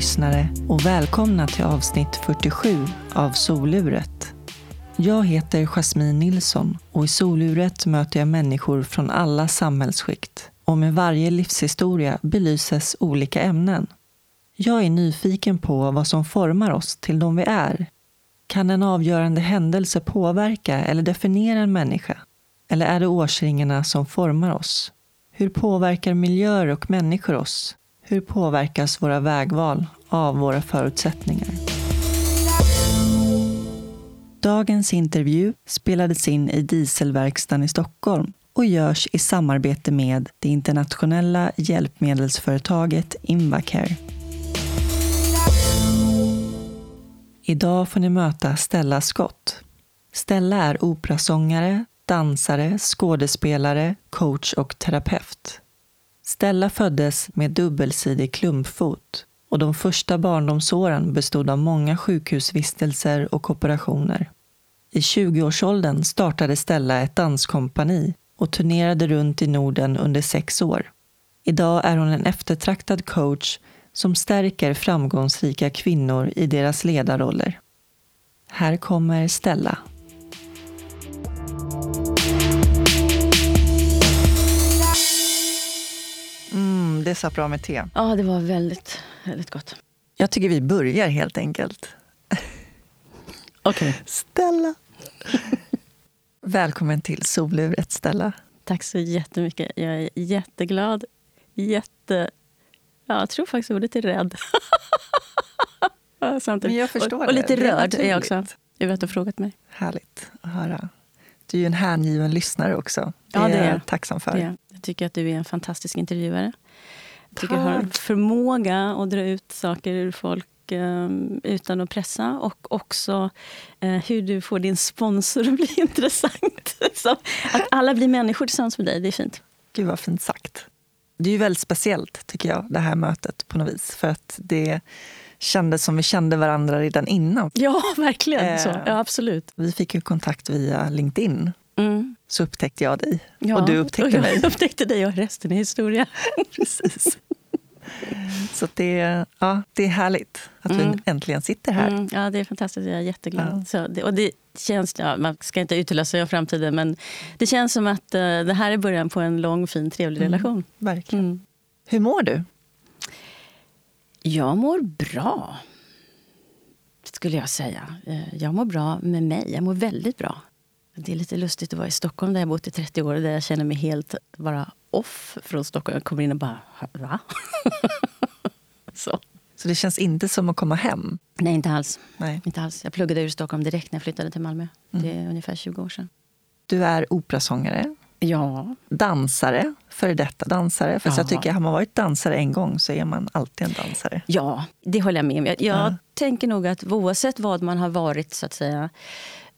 Lyssnare och välkomna till avsnitt 47 av Soluret. Jag heter Jasmine Nilsson och i Soluret möter jag människor från alla samhällsskikt och med varje livshistoria belyses olika ämnen. Jag är nyfiken på vad som formar oss till de vi är. Kan en avgörande händelse påverka eller definiera en människa? Eller är det årsringarna som formar oss? Hur påverkar miljöer och människor oss? Hur påverkas våra vägval av våra förutsättningar? Dagens intervju spelades in i Dieselverkstan i Stockholm och görs i samarbete med det internationella hjälpmedelsföretaget Invacare. Idag får ni möta Stella Scott. Stella är operasångare, dansare, skådespelare, coach och terapeut. Stella föddes med dubbelsidig klumpfot och de första barndomsåren bestod av många sjukhusvistelser och operationer. I 20-årsåldern startade Stella ett danskompani och turnerade runt i Norden under sex år. Idag är hon en eftertraktad coach som stärker framgångsrika kvinnor i deras ledarroller. Här kommer Stella. Mm, det satt bra med te. Ja, det var väldigt, väldigt gott. Jag tycker vi börjar helt enkelt. Okej. Okay. Stella! Välkommen till soluret, Stella. Tack så jättemycket. Jag är jätteglad. Jätte... Ja, jag tror faktiskt ordet är rädd. Samtidigt. Men jag förstår och, och lite det. rörd är jag också över att du har frågat mig. Härligt att höra. Du är ju en hängiven lyssnare också. Det, ja, det är jag tacksam för. Jag tycker att du är en fantastisk intervjuare. Jag tycker du har förmåga att dra ut saker ur folk um, utan att pressa. Och också uh, hur du får din sponsor att bli intressant. Så att alla blir människor tillsammans med dig, det är fint. Gud vad fint sagt. Det är ju väldigt speciellt, tycker jag, det här mötet på något vis. För att det kändes som vi kände varandra redan innan. Ja, verkligen. Eh, så. Ja, absolut. Vi fick ju kontakt via LinkedIn. Mm. Så upptäckte jag dig ja, och du upptäckte och mig. Jag upptäckte dig och resten är historia. Precis. Så det, ja, det är härligt att mm. vi äntligen sitter här. Mm, ja, det är fantastiskt. Jag är jätteglad. Ja. Så det, och det känns, ja, man ska inte uttala sig om framtiden, men det känns som att uh, det här är början på en lång, fin, trevlig mm, relation. Verkligen. Mm. Hur mår du? Jag mår bra, skulle jag säga. Eh, jag mår bra med mig. Jag mår väldigt bra. Det är lite lustigt att vara i Stockholm där jag bott i 30 år där jag känner mig helt bara off från Stockholm. Jag kommer in och bara, va? så. Så det känns inte som att komma hem? Nej, inte alls. Nej. Inte alls. Jag pluggade ur Stockholm direkt när jag flyttade till Malmö. Mm. Det är ungefär 20 år sedan. Du är operasångare. Ja. Dansare, före detta dansare. För ja. jag tycker, har man varit dansare en gång så är man alltid en dansare. Ja, det håller jag med om. Jag, jag ja. tänker nog att oavsett vad man har varit, så att säga,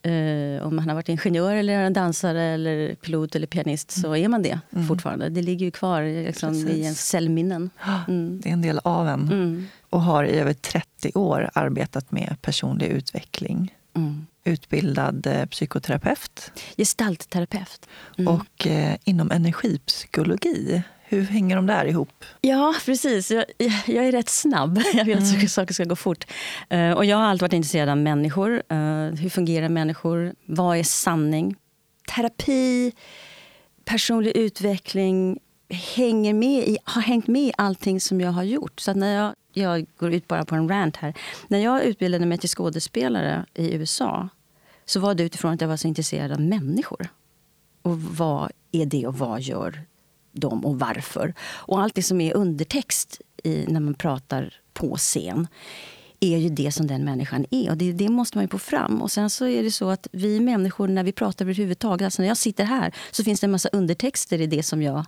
Uh, om man har varit ingenjör, eller dansare, eller pilot eller pianist mm. så är man det mm. fortfarande. Det ligger ju kvar liksom, i ens cellminnen. Mm. Det är en del av en. Mm. Och har i över 30 år arbetat med personlig utveckling. Mm. Utbildad eh, psykoterapeut. Gestaltterapeut. Mm. Och eh, inom energipsykologi. Hur hänger de där ihop? Ja, precis. Jag, jag är rätt snabb. Jag vill att mm. saker ska gå fort. Uh, och jag har alltid varit intresserad av människor. Uh, hur fungerar människor? Vad är sanning? Terapi, personlig utveckling hänger med i, har hängt med i allting som jag har gjort. Så när jag, jag går ut bara på en rant här. När jag utbildade mig till skådespelare i USA så var det utifrån att jag var så intresserad av människor. Och vad är det och vad gör dem och varför. Och allt det som är undertext i, när man pratar på scen är ju det som den människan är. Och det, det, måste man ju få fram. Och sen så är det så att vi människor, när vi pratar överhuvudtaget, alltså när jag sitter här, så finns det en massa undertexter i det som jag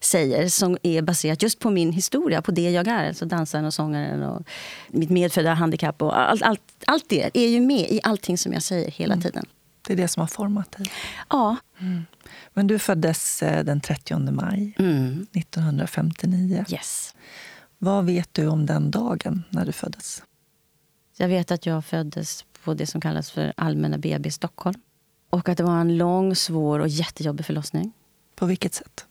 säger som är baserat just på min historia, på det jag är. Alltså dansaren och sångaren och mitt medfödda handikapp och allt, allt, allt det är ju med i allting som jag säger hela mm. tiden. Det är det som har format dig? Ja. Mm. Men du föddes eh, den 30 maj mm. 1959. Yes. Vad vet du om den dagen när du föddes? Jag vet att jag föddes på det som kallas för Allmänna BB Stockholm. Och att det var en lång, svår och jättejobbig förlossning. På vilket sätt?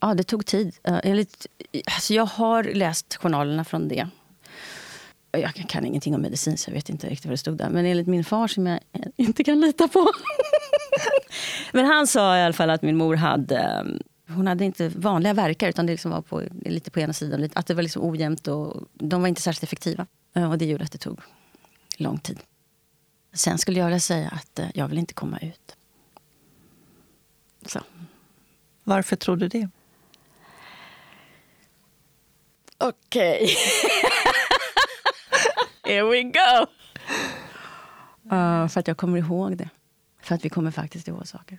Ja, det tog tid. Enligt, alltså jag har läst journalerna från det. jag kan ingenting om medicin så jag vet inte riktigt vad det stod där. Men enligt min far som jag inte kan lita på. Men han sa i alla fall att min mor hade hon hade inte vanliga verkar utan det liksom var på, lite på ena sidan. Att det var liksom ojämnt och de var inte särskilt effektiva. Eh, och det gjorde att det tog lång tid. Sen skulle jag vilja säga att eh, jag vill inte komma ut. Så. Varför tror du det? Okej. Okay. Here we go! Uh, för att jag kommer ihåg det. För att vi kommer faktiskt ihåg saker.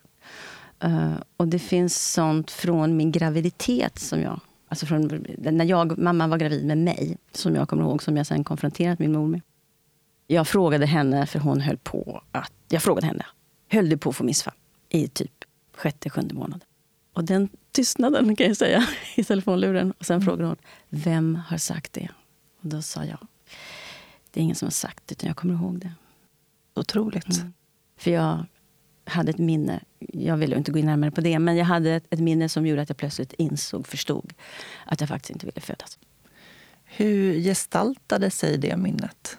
Uh, och det finns sånt från min graviditet som jag... Alltså från, när jag, mamma var gravid med mig, som jag kommer ihåg, som jag sen konfronterat min mor med. Jag frågade henne, för hon höll på att... Jag frågade henne, höll du på att få missfall? I typ sjätte, sjunde månaden. Och den tystnaden kan jag säga i telefonluren. Och sen mm. frågade hon, vem har sagt det? Och då sa jag, det är ingen som har sagt det, utan jag kommer ihåg det. Otroligt. Mm. För jag hade ett minne, jag vill inte gå in närmare på det, men jag hade ett, ett minne som gjorde att jag plötsligt insåg, förstod, att jag faktiskt inte ville födas. Hur gestaltade sig det minnet?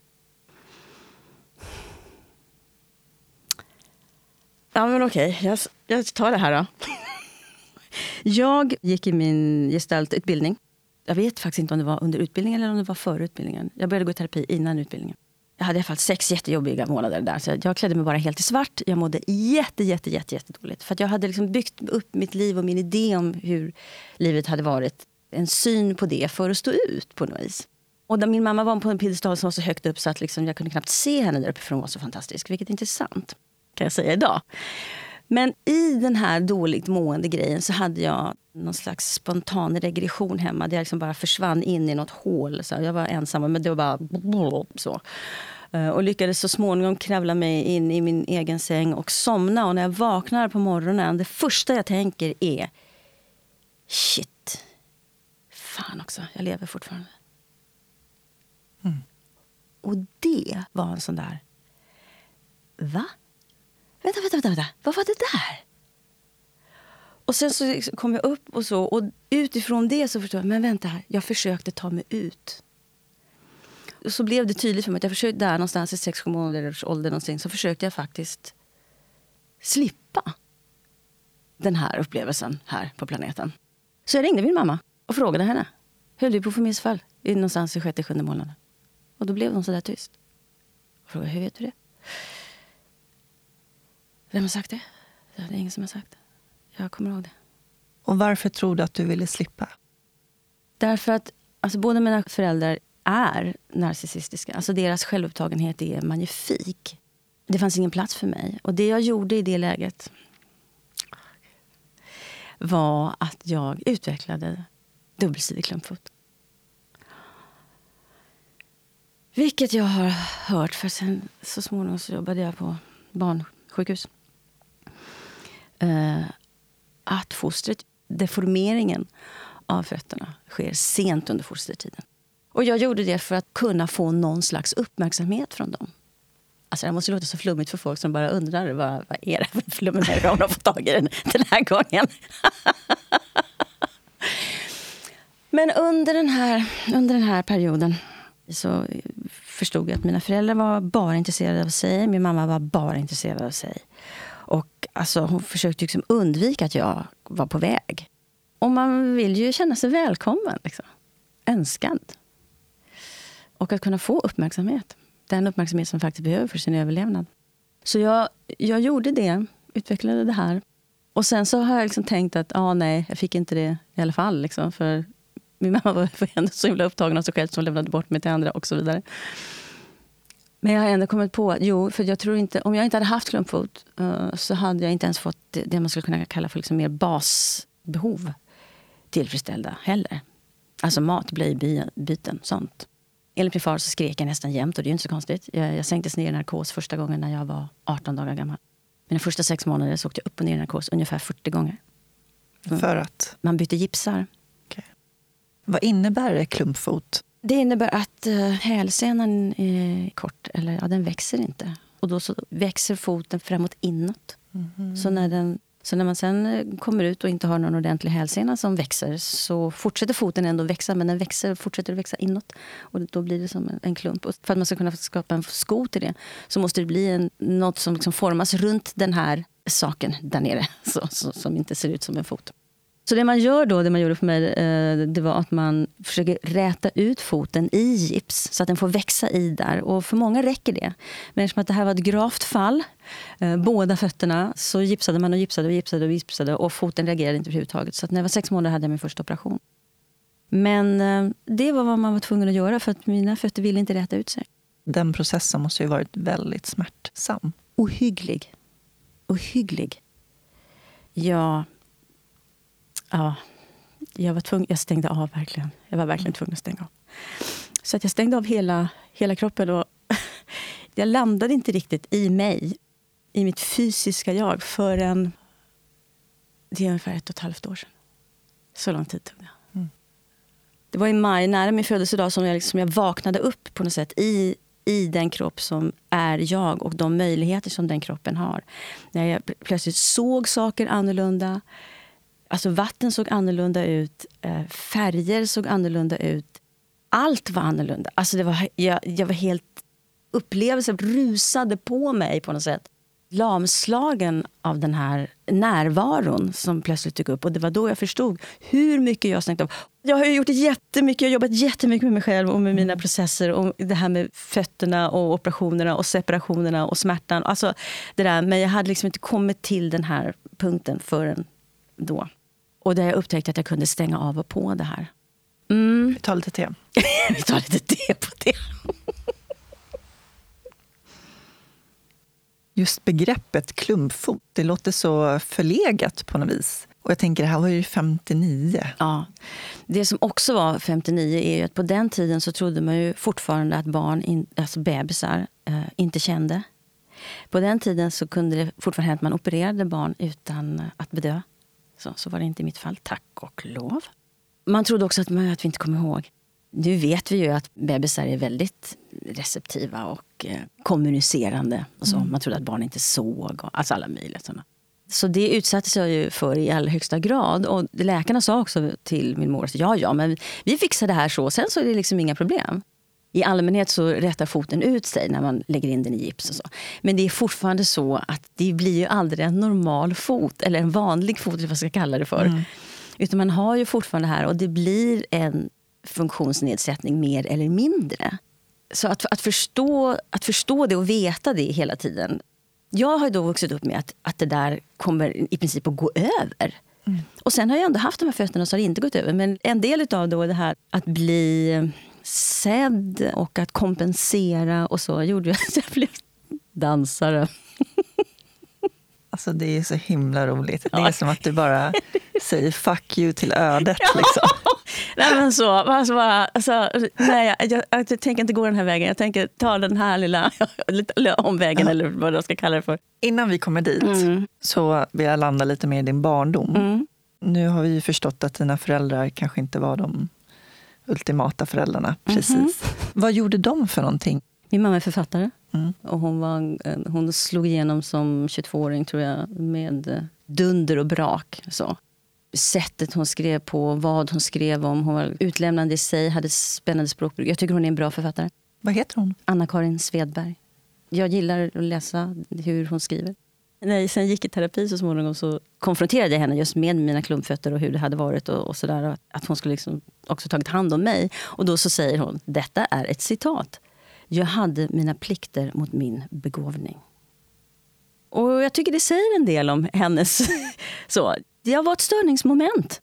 Ja, men okej. Jag, jag tar det här då. Jag gick i min gestaltutbildning. Jag vet faktiskt inte om det var under utbildningen eller om det var före utbildningen. Jag började gå i terapi innan utbildningen. Jag hade i alla fall sex jättejobbiga månader där. Så jag klädde mig bara helt i svart. Jag mådde jätte, jätte, jätte, jätte dåligt. För jag hade liksom byggt upp mitt liv och min idé om hur livet hade varit. En syn på det för att stå ut på något vis. Och där min mamma var på en piedestal som var så högt upp så att liksom jag kunde knappt se henne där uppe för hon var så fantastisk. Vilket är intressant, kan jag säga idag. Men i den här dåligt mående grejen så hade jag någon slags spontan regression hemma. Där jag liksom bara försvann in i något hål. Så jag var ensam, men det var bara så. Eh, och lyckades så småningom kravla mig in i min egen säng och somna. Och när jag vaknar på morgonen, det första jag tänker är shit, fan också, jag lever fortfarande. Mm. Och det var en sån där, va? Vänta, vänta, vänta, vänta. vad var det där? Och sen så liksom kom jag upp och så. Och utifrån det så förstod jag, men vänta här, jag försökte ta mig ut. Och så blev det tydligt för mig att jag försökte där någonstans i 6-7 månaders ålder någonting, så försökte jag faktiskt slippa den här upplevelsen här på planeten. Så jag ringde min mamma och frågade henne. Höll du på att få missfall? Någonstans i sjätte, sjunde månaden. Och då blev hon så där tyst. Jag frågade, hur vet du det? Vem har sagt det? Det är ingen som har sagt det. Jag kommer ihåg det. Och varför tror du att du ville slippa? Därför att alltså, båda mina föräldrar är narcissistiska. Alltså deras självupptagenhet är magnifik. Det fanns ingen plats för mig. Och det jag gjorde i det läget var att jag utvecklade dubbelsidig klumpfot. Vilket jag har hört, för sen så småningom så jobbade jag på barnsjukhus eh, att fostret, deformeringen av fötterna sker sent under fostertiden. Och jag gjorde det för att kunna få någon slags uppmärksamhet från dem. Alltså det här måste låta så flummigt för folk som bara undrar vad, vad är det för flummigare hon har fått tag i den, den här gången. Men under den, här, under den här perioden så förstod jag att mina föräldrar var bara intresserade av sig. Min mamma var bara intresserad av sig. Och alltså, hon försökte liksom undvika att jag var på väg. Och man vill ju känna sig välkommen. Liksom. Önskad. Och att kunna få uppmärksamhet. Den uppmärksamhet som man faktiskt behöver för sin överlevnad. Så jag, jag gjorde det, utvecklade det här. Och sen så har jag liksom tänkt att ah, nej, jag fick inte det i alla fall. Liksom, för min mamma var ändå så himla upptagen av sig själv som lämnade bort mig till andra och så vidare. Men jag har ändå kommit på att jo, för jag tror inte, om jag inte hade haft klumpfot uh, så hade jag inte ens fått det, det man skulle kunna kalla för liksom mer basbehov tillfredsställda heller. Alltså mat, blöjbyten, sånt. Enligt min far så skrek jag nästan jämt och det är inte så konstigt. Jag, jag sänktes ner i narkos första gången när jag var 18 dagar gammal. Mina första sex månader så åkte jag upp och ner i narkos ungefär 40 gånger. För att? Man bytte gipsar. Okay. Vad innebär klumpfot? Det innebär att uh, hälsenan är kort, eller ja, den växer inte. Och då så växer foten framåt inåt. Mm. Så när den Så när man sen eh, kommer ut och inte har någon ordentlig hälsena som växer så fortsätter foten ändå växa, men den växer, fortsätter att växa inåt. Och då blir det som en klump. Och för att man ska kunna skapa en sko till det så måste det bli en, något som liksom formas runt den här saken där nere, så, så, som inte ser ut som en fot. Så det man gör då, det man gjorde för mig, eh, det var att man försöker räta ut foten i gips så att den får växa i där. Och för många räcker det. Men eftersom att det här var ett gravt fall, eh, båda fötterna, så gipsade man och gipsade och gipsade och gipsade och foten reagerade inte överhuvudtaget. Så när jag var sex månader hade jag min första operation. Men eh, det var vad man var tvungen att göra för att mina fötter ville inte räta ut sig. Den processen måste ju varit väldigt smärtsam. Ohygglig. Ohygglig. Ja, Ja, jag var tvungen, jag stängde av verkligen. Jag var verkligen tvungen att stänga av. Så att jag stängde av hela, hela kroppen. Och jag landade inte riktigt i mig, i mitt fysiska jag, förrän... Det är ungefär ett och ett halvt år sedan. Så lång tid tog det. Mm. Det var i maj, nära min födelsedag, som jag, liksom, jag vaknade upp på något sätt i, i den kropp som är jag och de möjligheter som den kroppen har. När jag plötsligt såg saker annorlunda Alltså vatten såg annorlunda ut, eh, färger såg annorlunda ut. Allt var annorlunda. Alltså det var, jag, jag var helt... Upplevelsen rusade på mig på något sätt. Lamslagen av den här närvaron som plötsligt dök upp. Och Det var då jag förstod hur mycket jag stängt av. Jag har gjort jättemycket, jag har jobbat jättemycket med mig själv och med mina processer. Och det här med fötterna och operationerna och separationerna och smärtan. Alltså det där. Men jag hade liksom inte kommit till den här punkten förrän då. Och där jag upptäckte att jag kunde stänga av och på det här. Mm. Vi tar lite te. Vi tar lite te på det. Just begreppet klumpfot, det låter så förlegat på något vis. Och jag tänker, det här var ju 59. Ja. Det som också var 59 är ju att på den tiden så trodde man ju fortfarande att barn, in, alltså bebisar, eh, inte kände. På den tiden så kunde det fortfarande hända att man opererade barn utan att bedöva. Så, så var det inte i mitt fall, tack och lov. Man trodde också att, man, att vi inte kom ihåg. Nu vet vi ju att bebisar är väldigt receptiva och eh, kommunicerande. Och så. Mm. Man trodde att barn inte såg, och, alltså alla möjliga sådana. Så det utsattes jag ju för i allra högsta grad. Och läkarna sa också till min mor att ja, ja, men vi fixar det här så, sen så är det liksom inga problem. I allmänhet så rättar foten ut sig när man lägger in den i gips. och så. Men det är fortfarande så att det blir ju aldrig en normal fot, eller en vanlig fot, eller vad jag ska kalla det för. Mm. Utan man har ju fortfarande här, och det blir en funktionsnedsättning mer eller mindre. Så att, att, förstå, att förstå det och veta det hela tiden. Jag har då vuxit upp med att, att det där kommer i princip att gå över. Mm. Och sen har jag ändå haft de här fötterna så har det inte gått över. Men en del av det här att bli sedd och att kompensera och så gjorde att jag blev dansare. Alltså det är så himla roligt. Det är som att du bara säger fuck you till ödet. Liksom. nej men så, alltså bara, alltså, nej, jag, jag, jag, tänker inte gå den här vägen. Jag tänker ta den här lilla, lilla omvägen eller vad jag ska kalla det för. Innan vi kommer dit mm. så vill jag landa lite mer i din barndom. Mm. Nu har vi förstått att dina föräldrar kanske inte var de ultimata föräldrarna. Precis. Mm -hmm. Vad gjorde de för någonting? Min mamma är författare. Mm. Och hon, var, hon slog igenom som 22-åring tror jag med dunder och brak. Så. Sättet hon skrev på, vad hon skrev om. Hon var utlämnande i sig, hade spännande språkbruk. Jag tycker hon är en bra författare. Vad heter hon? Anna-Karin Svedberg. Jag gillar att läsa hur hon skriver. När jag sen gick i terapi så småningom så konfronterade jag henne just med mina klumpfötter och hur det hade varit. och, och sådär. Att hon skulle liksom också tagit hand om mig. Och då så säger hon, detta är ett citat. Jag hade mina plikter mot min begåvning. Och jag tycker det säger en del om hennes... så. Jag var ett störningsmoment.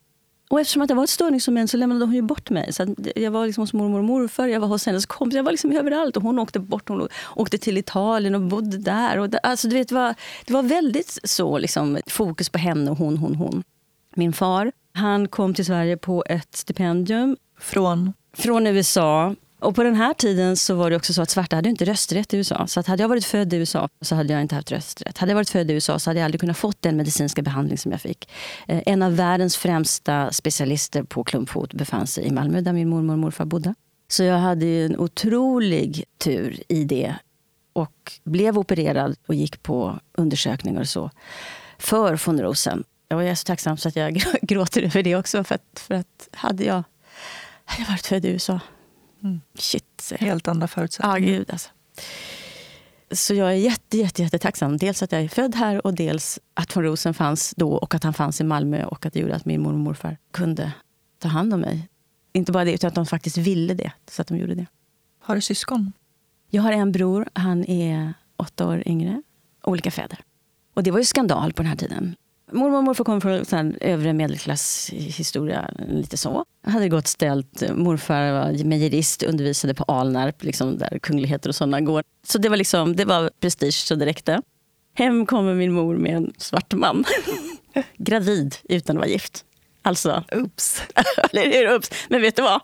Och eftersom att jag var ett störningsmoment så lämnade hon ju bort mig. Så jag var liksom hos mormor och morfar, jag var hos hennes kompis, jag var liksom överallt. Och hon åkte bort, hon åkte till Italien och bodde där. Och det, alltså, du vet, det, var, det var väldigt så liksom, fokus på henne och hon, hon, hon. Min far, han kom till Sverige på ett stipendium. Från? Från USA. Och på den här tiden så var det också så att svarta hade inte rösträtt i USA. Så att hade jag varit född i USA så hade jag inte haft rösträtt. Hade jag varit född i USA så hade jag aldrig kunnat få den medicinska behandling som jag fick. Eh, en av världens främsta specialister på klumpfot befann sig i Malmö där min mormor och morfar bodde. Så jag hade en otrolig tur i det och blev opererad och gick på undersökningar och så. för von Rosen. Jag är så tacksam så att jag gråter över det också. För att, för att hade jag, hade jag varit född i USA, mm. shit. Helt andra förutsättningar. Ja, gud alltså. Så jag är jätte, jätte, jätte tacksam. Dels att jag är född här och dels att von Rosen fanns då och att han fanns i Malmö och att det gjorde att min mormor och morfar kunde ta hand om mig. Inte bara det, utan att de faktiskt ville det. Så att de gjorde det. Har du syskon? Jag har en bror. Han är åtta år yngre. Olika fäder. Och det var ju skandal på den här tiden. Mormor och morfar kommer från en övre medelklasshistoria. Lite så. Hade gått ställt. Morfar var mejerist, undervisade på Alnarp, liksom där kungligheter och sådana går. Så det var, liksom, det var prestige så det räckte. Hem kommer min mor med en svart man. Gravid utan att vara gift. Alltså, oops. oops. Men vet du vad?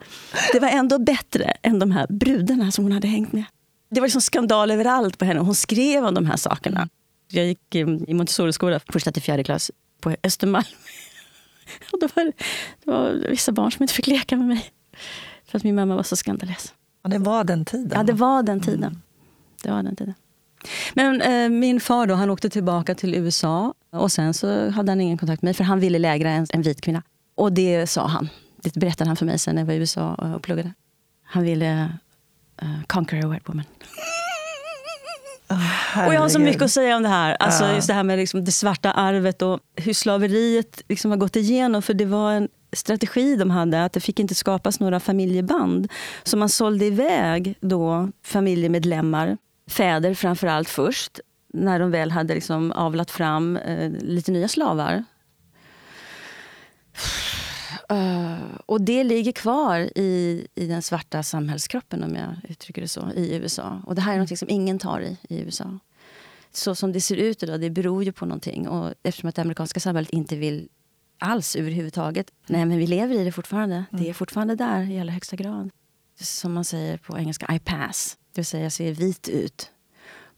Det var ändå bättre än de här brudarna som hon hade hängt med. Det var liksom skandal överallt på henne. Hon skrev om de här sakerna. Jag gick i Montessori-skola första till fjärde klass på Östermalm. Och då var det var vissa barn som inte fick leka med mig. För att min mamma var så skandalös. Ja, det var den tiden. Ja, det var den tiden. Mm. Det var den tiden. Men eh, min far då, han åkte tillbaka till USA och sen så hade han ingen kontakt med mig för han ville lägra en, en vit kvinna. Och det sa han. Det berättade han för mig sen när jag var i USA och pluggade. Han ville uh, conquer a white woman. Oh, och jag har så mycket att säga om det här. Alltså, uh. just det här med liksom det svarta arvet och hur slaveriet liksom har gått igenom. För det var en strategi de hade, att det fick inte skapas några familjeband. Så man sålde iväg då familjemedlemmar, fäder framför allt först, när de väl hade liksom avlat fram eh, lite nya slavar. Uh, och det ligger kvar i, i den svarta samhällskroppen, om jag uttrycker det så, i USA. Och det här är något som ingen tar i i USA. Så som det ser ut idag, det beror ju på någonting. Och eftersom att det amerikanska samhället inte vill alls överhuvudtaget. Nej, men vi lever i det fortfarande. Mm. Det är fortfarande där i allra högsta grad. Som man säger på engelska, I pass. Det vill säga, jag ser vit ut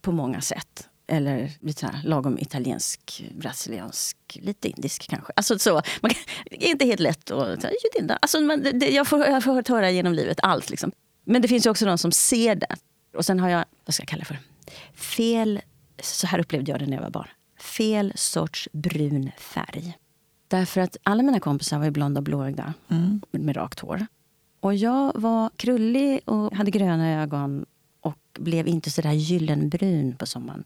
på många sätt. Eller lite här, lagom italiensk, brasiliansk, lite indisk kanske. Alltså så, man kan, det är inte helt lätt att... Judinna. Alltså, man, det, jag, får, jag får höra genom livet allt. Liksom. Men det finns också de som ser det. Och sen har jag, vad ska jag kalla det för? Fel, så här upplevde jag det när jag var barn. Fel sorts brun färg. Därför att alla mina kompisar var blonda och blåögda mm. med rakt hår. Och jag var krullig och hade gröna ögon blev inte så där gyllenbrun på sommaren.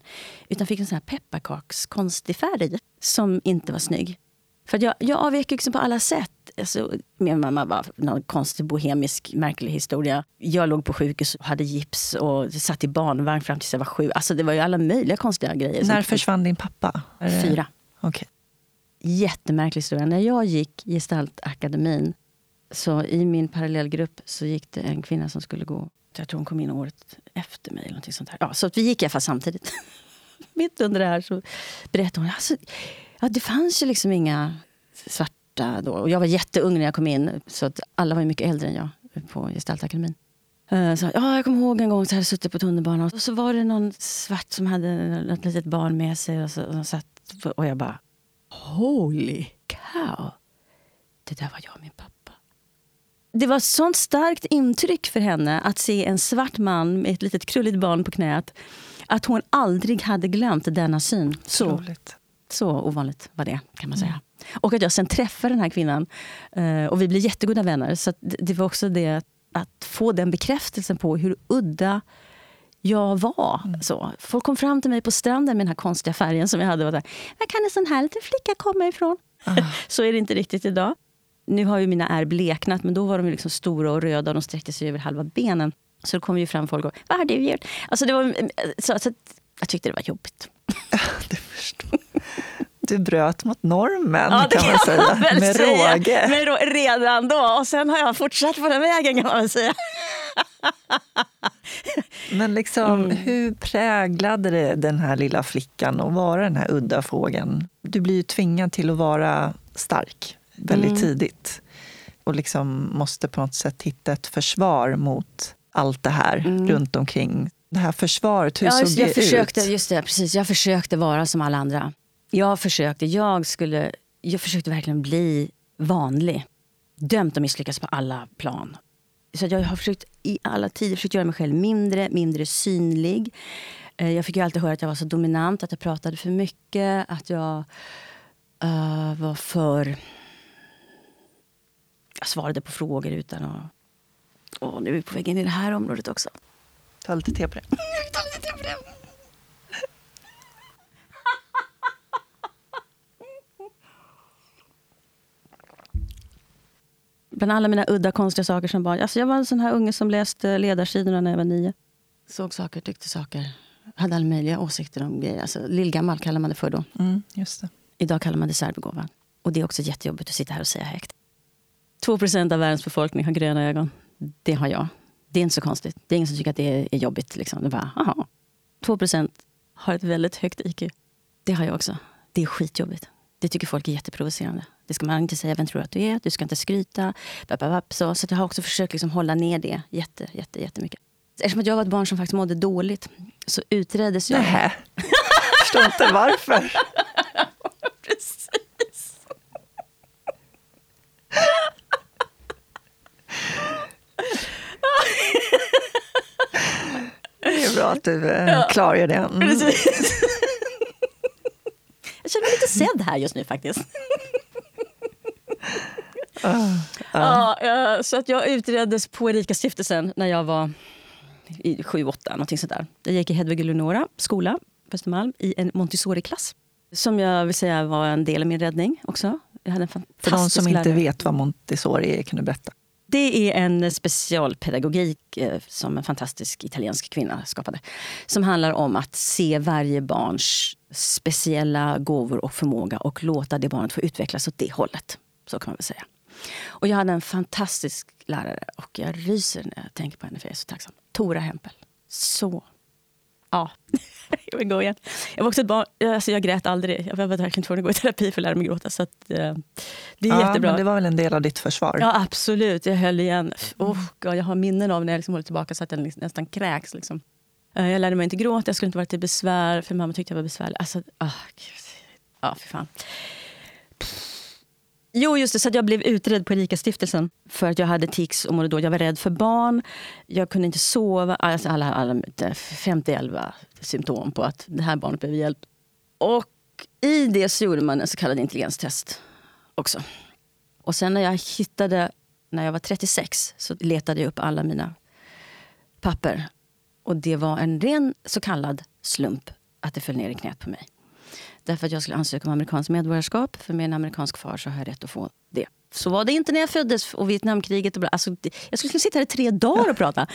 Utan fick en sån här pepparkakskonstig färg som inte var snygg. För jag, jag avvek liksom på alla sätt. Alltså, min mamma var någon konstig bohemisk märklig historia. Jag låg på sjukhus och hade gips och satt i barnvagn fram tills jag var sju. Alltså, det var ju alla möjliga konstiga grejer. När försvann din pappa? Fyra. Okay. Jättemärklig historia. När jag gick Gestaltakademin så i min parallellgrupp så gick det en kvinna som skulle gå jag tror hon kom in året efter mig. Eller sånt här. Ja, så vi gick i alla fall samtidigt. Mitt under det här så berättade hon. Alltså, ja, det fanns ju liksom inga svarta då. Och jag var jätteung när jag kom in. Så att alla var mycket äldre än jag på Gestaltakademin. Eh, så, ja, jag kommer ihåg en gång så jag suttit på tunnelbanan och så var det någon svart som hade ett litet barn med sig. Och, så, och, satt, och jag bara... Holy cow! Det där var jag och min pappa det var ett sånt starkt intryck för henne att se en svart man med ett litet krulligt barn på knät att hon aldrig hade glömt denna syn. Så, så ovanligt var det, kan man säga. Mm. Och att jag sen träffade den här kvinnan eh, och vi blev jättegoda vänner. Så det var också det att få den bekräftelsen på hur udda jag var. Mm. Så. Folk kom fram till mig på stranden med den här konstiga färgen som jag hade. Var där, Var kan en sån här liten flicka komma ifrån? Ah. så är det inte riktigt idag. Nu har ju mina ärr bleknat, men då var de liksom stora och röda och de sträckte sig över halva benen. Så då kom ju fram folk och vad har du gjort? Alltså det var, så, så jag tyckte det var jobbigt. det förstår du bröt mot normen ja, kan man säga. Man med säga. råge. Med rå redan då. Och sen har jag fortsatt på den vägen kan man säga. Men liksom, mm. hur präglade det den här lilla flickan att vara den här udda fågeln? Du blir ju tvingad till att vara stark väldigt mm. tidigt. Och liksom måste på något sätt hitta ett försvar mot allt det här mm. runt omkring. Det här försvaret, hur ja, såg det jag försökte, ut? Just det, precis. Jag försökte vara som alla andra. Jag försökte, jag skulle, jag försökte verkligen bli vanlig. Dömt att misslyckas på alla plan. Så jag har försökt i alla tider försökt göra mig själv mindre, mindre synlig. Eh, jag fick ju alltid höra att jag var så dominant, att jag pratade för mycket, att jag uh, var för... Jag svarade på frågor utan att... Åh, nu är vi på väg in i det här området också. Ta lite te på det. Ta lite te på det. Bland alla mina udda konstiga saker som barn. Alltså jag var en sån här unge som läste ledarsidorna när jag var nio. Såg saker, tyckte saker. Hade alla möjliga åsikter om grejer. Alltså, lillgammal kallar man det för då. Mm, just det. Idag kallar man det särbegåvad. Och det är också jättejobbigt att sitta här och säga högt. 2% av världens befolkning har gröna ögon. Det har jag. Det är inte så konstigt. Det är ingen som tycker att det är jobbigt. Liksom. Det är bara, aha. 2% har ett väldigt högt IQ. Det har jag också. Det är skitjobbigt. Det tycker folk är jätteprovocerande. Det ska man inte säga vem tror att du är, du ska inte skryta. Så, så jag har också försökt liksom hålla ner det jätte, jätte, jättemycket. Eftersom jag var ett barn som faktiskt mådde dåligt så utreddes jag. Nej, förstår inte varför. Precis. Det är bra att du eh, klargör det. Mm. Precis. Jag känner mig lite sedd här just nu faktiskt. Uh, uh. Ja, så att jag utreddes på Erika stiftelsen när jag var i sju, åtta, någonting sådär. Jag gick i Hedvig Eleonora skola på Östermalm i en Montessori-klass. Som jag vill säga var en del av min räddning också. Jag hade en fantastisk För de som lärare. inte vet vad Montessori är, kan du berätta? Det är en specialpedagogik eh, som en fantastisk italiensk kvinna skapade. Som handlar om att se varje barns speciella gåvor och förmåga och låta det barnet få utvecklas åt det hållet. Så kan man väl säga. Och jag hade en fantastisk lärare och jag ryser när jag tänker på henne för jag är så tacksam. Tora Hempel. Så. Ja, jag vill gå igen. Jag var också ett barn, alltså jag grät aldrig. Jag var verkligen tvungen att gå i terapi för att lära mig gråta. Så att, eh, det är ja, jättebra. Men det var väl en del av ditt försvar? Ja, absolut. Jag höll igen. Oh, God, jag har minnen av när jag liksom håller tillbaka så att jag nästan kräks. Liksom. Eh, Jag lärde mig inte gråta, jag skulle inte vara till besvär, för mamma tyckte jag var besvärlig. Alltså, oh, Gud. Ja, för fan. Jo, just det. Så att jag blev utredd på Erika stiftelsen för att jag hade tics och mådde dåligt. Jag var rädd för barn, jag kunde inte sova. Ah, alltså alla, alla 50-11 eh, symptom på att det här barnet behöver hjälp. Och i det så gjorde man en så kallad intelligenstest också. Och sen när jag hittade, när jag var 36, så letade jag upp alla mina papper. Och det var en ren så kallad slump att det föll ner i knät på mig. Därför att jag skulle ansöka om amerikanskt medborgarskap. För med en amerikansk far så har jag rätt att få det. Så var det inte när jag föddes och Vietnamkriget. Och bla. Alltså, jag skulle sitta här i tre dagar och prata.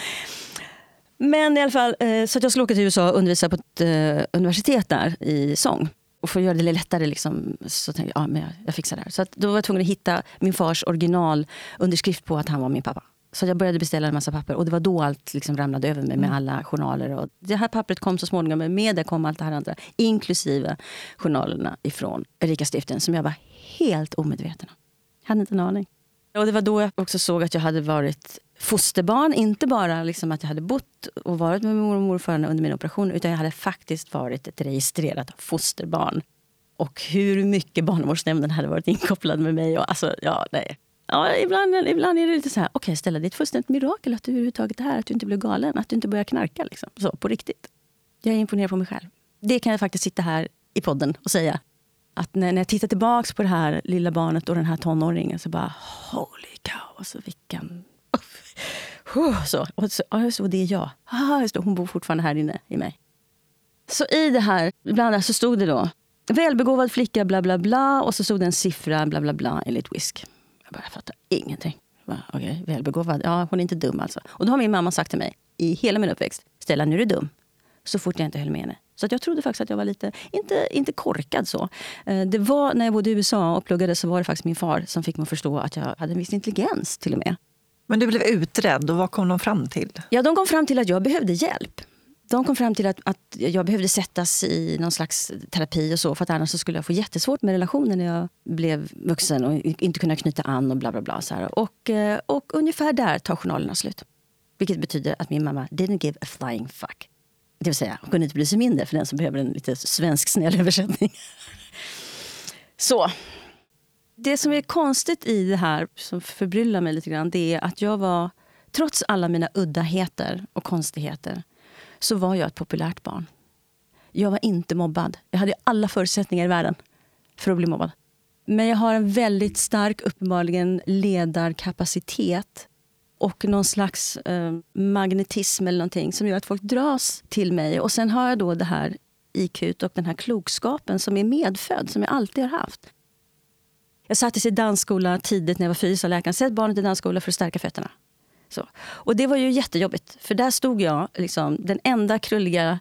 Men i alla fall, eh, så att jag skulle åka till USA och undervisa på ett eh, universitet där i sång. Och för att göra det lättare liksom, så tänkte jag, ja, men jag, jag fixar det här. Så att då var jag tvungen att hitta min fars original underskrift på att han var min pappa. Så jag började beställa en massa papper och det var då allt liksom ramlade över mig med alla journaler. Och det här pappret kom så småningom, men med det kom allt det här andra. Inklusive journalerna ifrån Erika stiften som jag var helt omedveten om. Jag hade inte en aning. Och det var då jag också såg att jag hade varit fosterbarn. Inte bara liksom att jag hade bott och varit med mormor och morfar under min operation utan jag hade faktiskt varit ett registrerat fosterbarn. Och hur mycket barnavårdsnämnden hade varit inkopplad med mig. Och alltså, ja, nej. Ja, ibland, ibland är det lite så här, okej okay, Stella, det är ett fullständigt mirakel att du överhuvudtaget är här, att du inte blev galen, att du inte börjar knarka. Liksom. Så, på riktigt. Jag är imponerad på mig själv. Det kan jag faktiskt sitta här i podden och säga. Att när, när jag tittar tillbaka på det här lilla barnet och den här tonåringen så bara, holy cow, alltså vilken... så, och så, och så, och det är jag. Ah, hon bor fortfarande här inne i mig. Så i det här, ibland så stod det då, välbegåvad flicka, bla bla bla, och så stod det en siffra, bla bla bla, enligt Whisk. Jag bara, jag fattar ingenting. Okay, välbegåvad. Ja, hon är inte dum alltså. Och då har min mamma sagt till mig i hela min uppväxt. Stella, nu är du dum. Så fort jag inte höll med henne. Så att jag trodde faktiskt att jag var lite, inte, inte korkad så. Det var när jag bodde i USA och pluggade så var det faktiskt min far som fick mig att förstå att jag hade en viss intelligens till och med. Men du blev utredd och vad kom de fram till? Ja, de kom fram till att jag behövde hjälp. De kom fram till att, att jag behövde sättas i någon slags terapi och så för att annars så skulle jag få jättesvårt med relationer när jag blev vuxen och inte kunna knyta an och bla bla bla. Så här. Och, eh, och ungefär där tar journalerna slut. Vilket betyder att min mamma didn't give a flying fuck. Det vill säga, hon kunde inte bli sig mindre för den som behöver en lite svensk snäll översättning. Så. Det som är konstigt i det här, som förbryllar mig lite grann, det är att jag var, trots alla mina uddaheter och konstigheter, så var jag ett populärt barn. Jag var inte mobbad. Jag hade alla förutsättningar i världen för att bli mobbad. Men jag har en väldigt stark, uppenbarligen, ledarkapacitet och någon slags eh, magnetism eller någonting som gör att folk dras till mig. Och sen har jag då det här IQ och den här klokskapen som är medfödd, som jag alltid har haft. Jag sattes i dansskola tidigt när jag var fyra, sa läkaren. Sätt barnet i dansskola för att stärka fötterna. Så. Och det var ju jättejobbigt, för där stod jag, liksom, den enda krulliga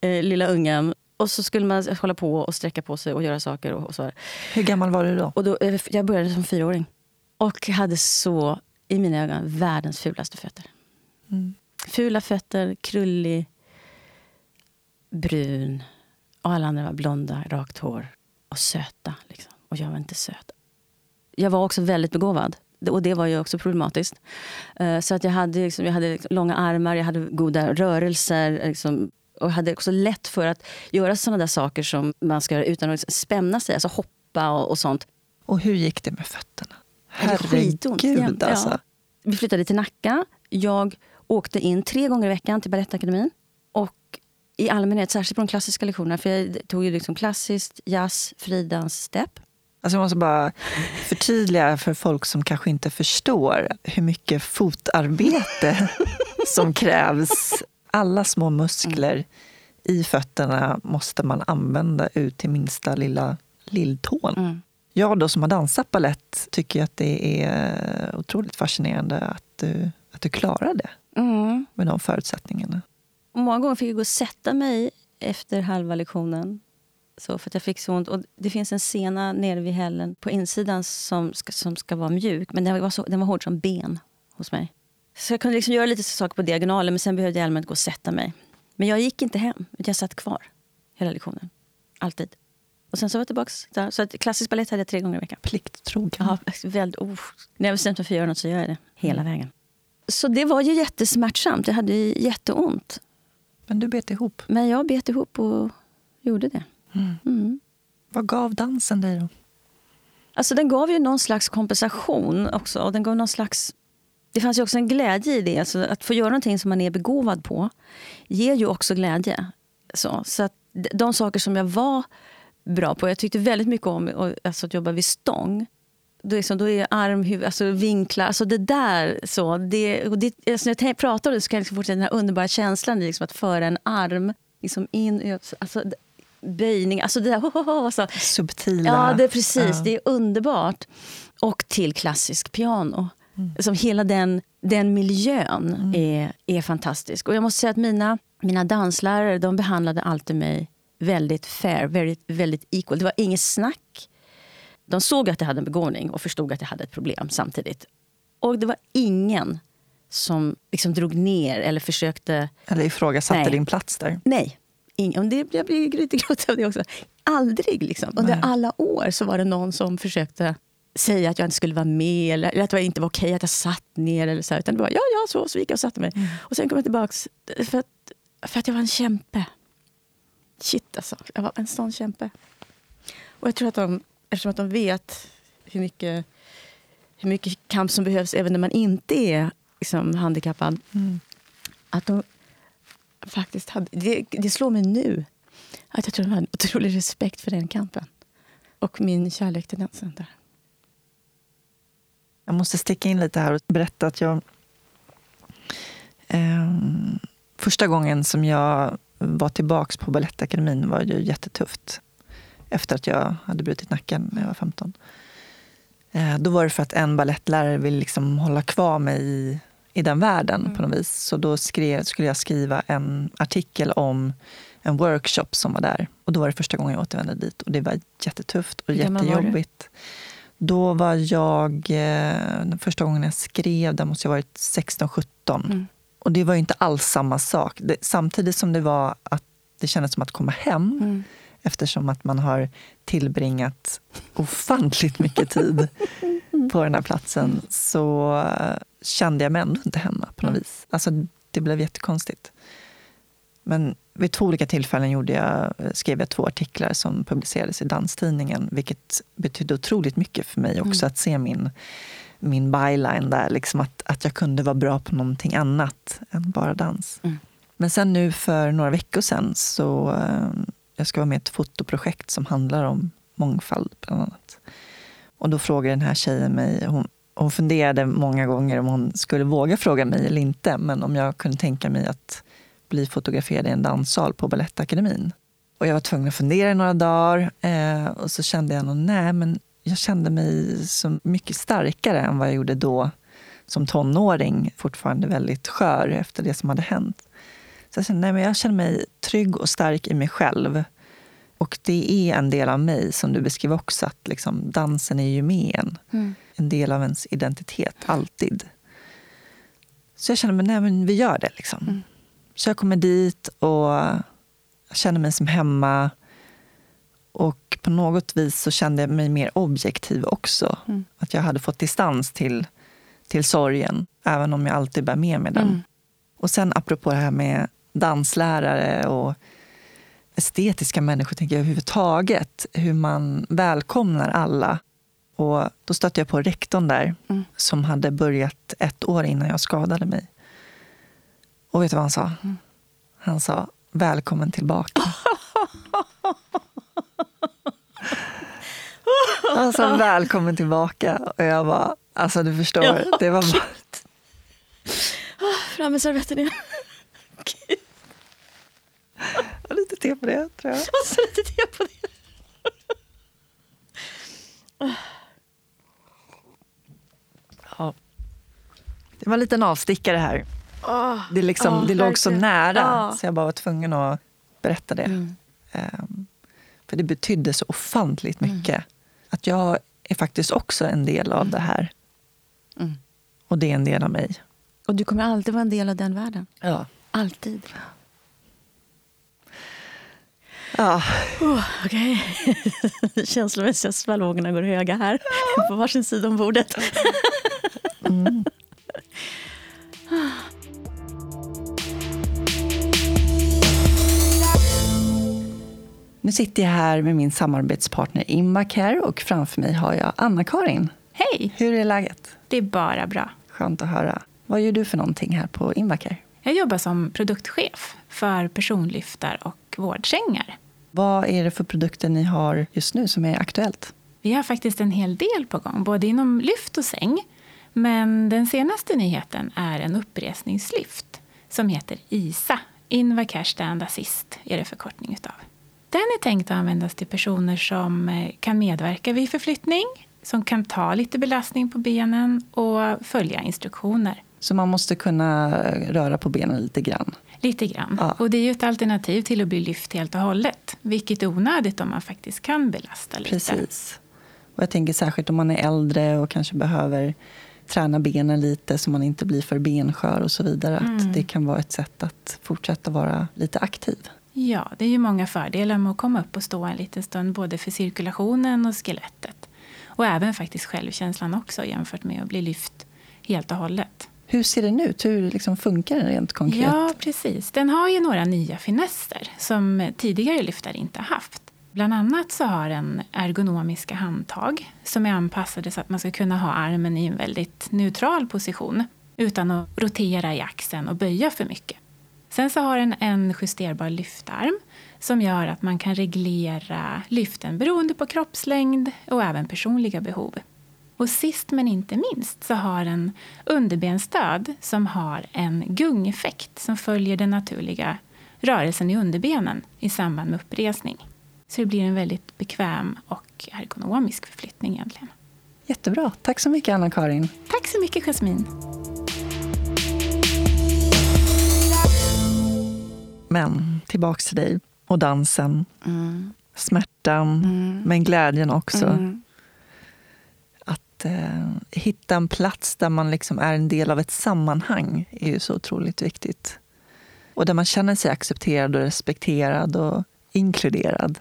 eh, lilla ungen och så skulle man hålla på och sträcka på sig och göra saker. Och, och så. Hur gammal var du då? Och då? Eh, jag började som fyraåring. Och hade så, i mina ögon, världens fulaste fötter. Mm. Fula fötter, krullig, brun. Och alla andra var blonda, rakt hår och söta. Liksom. Och jag var inte söt. Jag var också väldigt begåvad. Och det var ju också problematiskt. Uh, så att jag hade, liksom, jag hade långa armar, jag hade goda rörelser. Liksom, och hade också lätt för att göra såna där saker som man ska göra utan att spänna sig. Alltså hoppa och, och sånt. Och hur gick det med fötterna? Herregud alltså. Ja. Vi flyttade till Nacka. Jag åkte in tre gånger i veckan till Balettakademin. Och i allmänhet, särskilt på de klassiska lektionerna, för jag tog ju liksom klassiskt, jazz, fridans, step. Alltså jag måste bara förtydliga för folk som kanske inte förstår hur mycket fotarbete som krävs. Alla små muskler i fötterna måste man använda ut till minsta lilla lilltån. Mm. Jag då som har dansat balett tycker att det är otroligt fascinerande att du, att du klarar det mm. med de förutsättningarna. Många gånger fick jag gå och sätta mig efter halva lektionen så för att jag fick så ont. Och det finns en sena nere vid hällen på insidan som ska, som ska vara mjuk. Men den var, så, den var hård som ben hos mig. Så jag kunde liksom göra lite saker på diagonalen men sen behövde jag allmänt gå och sätta mig. Men jag gick inte hem, jag satt kvar hela lektionen. Alltid. Och sen så var jag tillbaka där. Så att klassisk balett hade jag tre gånger i veckan. Plikttrogen. Ja, väldigt, oh. När jag bestämt mig för att göra något så gör jag det hela mm. vägen. Så det var ju jättesmärtsamt. Jag hade jätteont. Men du bet ihop? Men jag bet ihop och gjorde det. Mm. Mm. Vad gav dansen dig då? Alltså den gav ju någon slags kompensation också. Och den gav någon slags... Det fanns ju också en glädje i det. Alltså att få göra någonting som man är begåvad på ger ju också glädje. Så, så att de saker som jag var bra på. Jag tyckte väldigt mycket om alltså, att jobba vid stång. Då är, så, då är arm, huvud, alltså vinklar, alltså det där. Så, det, och det, alltså när jag pratar om det så kan jag liksom få den här underbara känslan liksom, att föra en arm liksom in. Alltså, böjning, alltså det där oh, oh, oh, så. Subtila. Ja, det är precis. Ja. Det är underbart. Och till klassisk piano. Mm. Som hela den, den miljön mm. är, är fantastisk. Och jag måste säga att mina, mina danslärare de behandlade alltid mig väldigt fair, väldigt, väldigt equal. Det var inget snack. De såg att jag hade en begåvning och förstod att jag hade ett problem samtidigt. Och det var ingen som liksom drog ner eller försökte... Eller ifrågasatte nej. din plats där? Nej. Det, jag blir lite gråtig av det också. Aldrig. Liksom. Under nej. alla år så var det någon som försökte säga att jag inte skulle vara med eller att det inte var okej att jag satt ner. Eller så, utan det var ja, ja, så, så gick jag och satte mig. Mm. Och sen kom jag tillbaka för att, för att jag var en kämpe. Shit alltså, jag var en sån kämpe. Och jag tror att de, eftersom att de vet hur mycket, hur mycket kamp som behövs även när man inte är liksom, handikappad. Mm. Att de faktiskt hade, det, det slår mig nu att jag tror de hade en otrolig respekt för den kampen. Och min kärlek till dansen där. Jag måste sticka in lite här och berätta att jag... Eh, första gången som jag var tillbaka på Balettakademin var ju jättetufft. Efter att jag hade brutit nacken när jag var 15. Eh, då var det för att en ballettlärare ville liksom hålla kvar mig i, i den världen mm. på något vis. Så då skrev, skulle jag skriva en artikel om en workshop som var där. Och då var det första gången jag återvände dit. Och det var jättetufft och jättejobbigt. Var då var jag, eh, den första gången jag skrev, där måste jag ha varit 16-17. Mm. Och det var inte alls samma sak. Det, samtidigt som det var att det kändes som att komma hem mm. Eftersom att man har tillbringat ofantligt mycket tid på den här platsen så kände jag mig ändå inte hemma på något mm. vis. Alltså, det blev jättekonstigt. Men vid två olika tillfällen gjorde jag, skrev jag två artiklar som publicerades i Danstidningen vilket betydde otroligt mycket för mig också mm. att se min min byline där. Liksom att, att jag kunde vara bra på någonting annat än bara dans. Mm. Men sen nu för några veckor sedan så eh, jag ska vara med i ett fotoprojekt som handlar om mångfald bland annat. Och då frågade den här tjejen mig, hon, hon funderade många gånger om hon skulle våga fråga mig eller inte, men om jag kunde tänka mig att bli fotograferad i en danssal på Balettakademin. Och jag var tvungen att fundera i några dagar eh, och så kände jag nog, nej men jag kände mig så mycket starkare än vad jag gjorde då som tonåring, fortfarande väldigt skör efter det som hade hänt. Så jag kände, nej men jag känner mig trygg och stark i mig själv. Och det är en del av mig, som du beskriver också, att liksom, dansen är ju med en. Mm. En del av ens identitet, alltid. Så jag kände, men, nej, men vi gör det. Liksom. Mm. Så jag kommer dit och känner mig som hemma. Och på något vis så kände jag mig mer objektiv också. Mm. Att jag hade fått distans till, till sorgen, även om jag alltid bär med mig den. Mm. Och sen apropå det här med danslärare och estetiska människor tänker jag överhuvudtaget. Hur man välkomnar alla. Och då stötte jag på rektorn där mm. som hade börjat ett år innan jag skadade mig. Och vet du vad han sa? Mm. Han sa välkommen tillbaka. Han sa välkommen tillbaka. Och jag bara, alltså du förstår. Ja, det var bara... Fram med servetten igen. Och lite te på det, tror jag. Och så lite te på det. Ja. Det var en liten avstickare här. Oh, det, liksom, oh, det låg så nära, oh. så jag bara var tvungen att berätta det. Mm. Um, för det betydde så ofantligt mm. mycket. Mm. Att jag är faktiskt också en del av mm. det här. Mm. Och det är en del av mig. Och du kommer alltid vara en del av den världen? Ja. Alltid? Ja. Oh, Okej. Okay. Känslomässiga svallvågorna går höga här på varsin sida om bordet. Mm. Nu sitter jag här med min samarbetspartner Invacare och framför mig har jag Anna-Karin. Hej! Hur är läget? Det är bara bra. Skönt att höra. Vad gör du för någonting här på Invacare? Jag jobbar som produktchef för personlyftar och vårdsängar. Vad är det för produkter ni har just nu som är aktuellt? Vi har faktiskt en hel del på gång, både inom lyft och säng. Men den senaste nyheten är en uppresningslyft som heter ISA, Invacare Stand Assist är det förkortning utav. Den är tänkt att användas till personer som eh, kan medverka vid förflyttning, som kan ta lite belastning på benen och följa instruktioner. Så man måste kunna röra på benen lite grann? Lite grann. Ja. Och det är ju ett alternativ till att bli lyft helt och hållet. Vilket är onödigt om man faktiskt kan belasta lite. Precis. Och jag tänker särskilt om man är äldre och kanske behöver träna benen lite så man inte blir för benskör och så vidare. Mm. Att det kan vara ett sätt att fortsätta vara lite aktiv. Ja, det är ju många fördelar med att komma upp och stå en liten stund både för cirkulationen och skelettet. Och även faktiskt självkänslan också jämfört med att bli lyft helt och hållet. Hur ser den ut? Hur liksom funkar den rent konkret? Ja, precis. Den har ju några nya finesser som tidigare lyftar inte haft. Bland annat så har den ergonomiska handtag som är anpassade så att man ska kunna ha armen i en väldigt neutral position utan att rotera i axeln och böja för mycket. Sen så har den en justerbar lyftarm som gör att man kan reglera lyften beroende på kroppslängd och även personliga behov. Och sist men inte minst så har den underbensstöd som har en gungeffekt som följer den naturliga rörelsen i underbenen i samband med uppresning. Så det blir en väldigt bekväm och ergonomisk förflyttning egentligen. Jättebra. Tack så mycket Anna-Karin. Tack så mycket Jasmin. Men tillbaks till dig och dansen. Mm. Smärtan, mm. men glädjen också. Mm. Att eh, hitta en plats där man liksom är en del av ett sammanhang är ju så otroligt viktigt. Och där man känner sig accepterad och respekterad och inkluderad.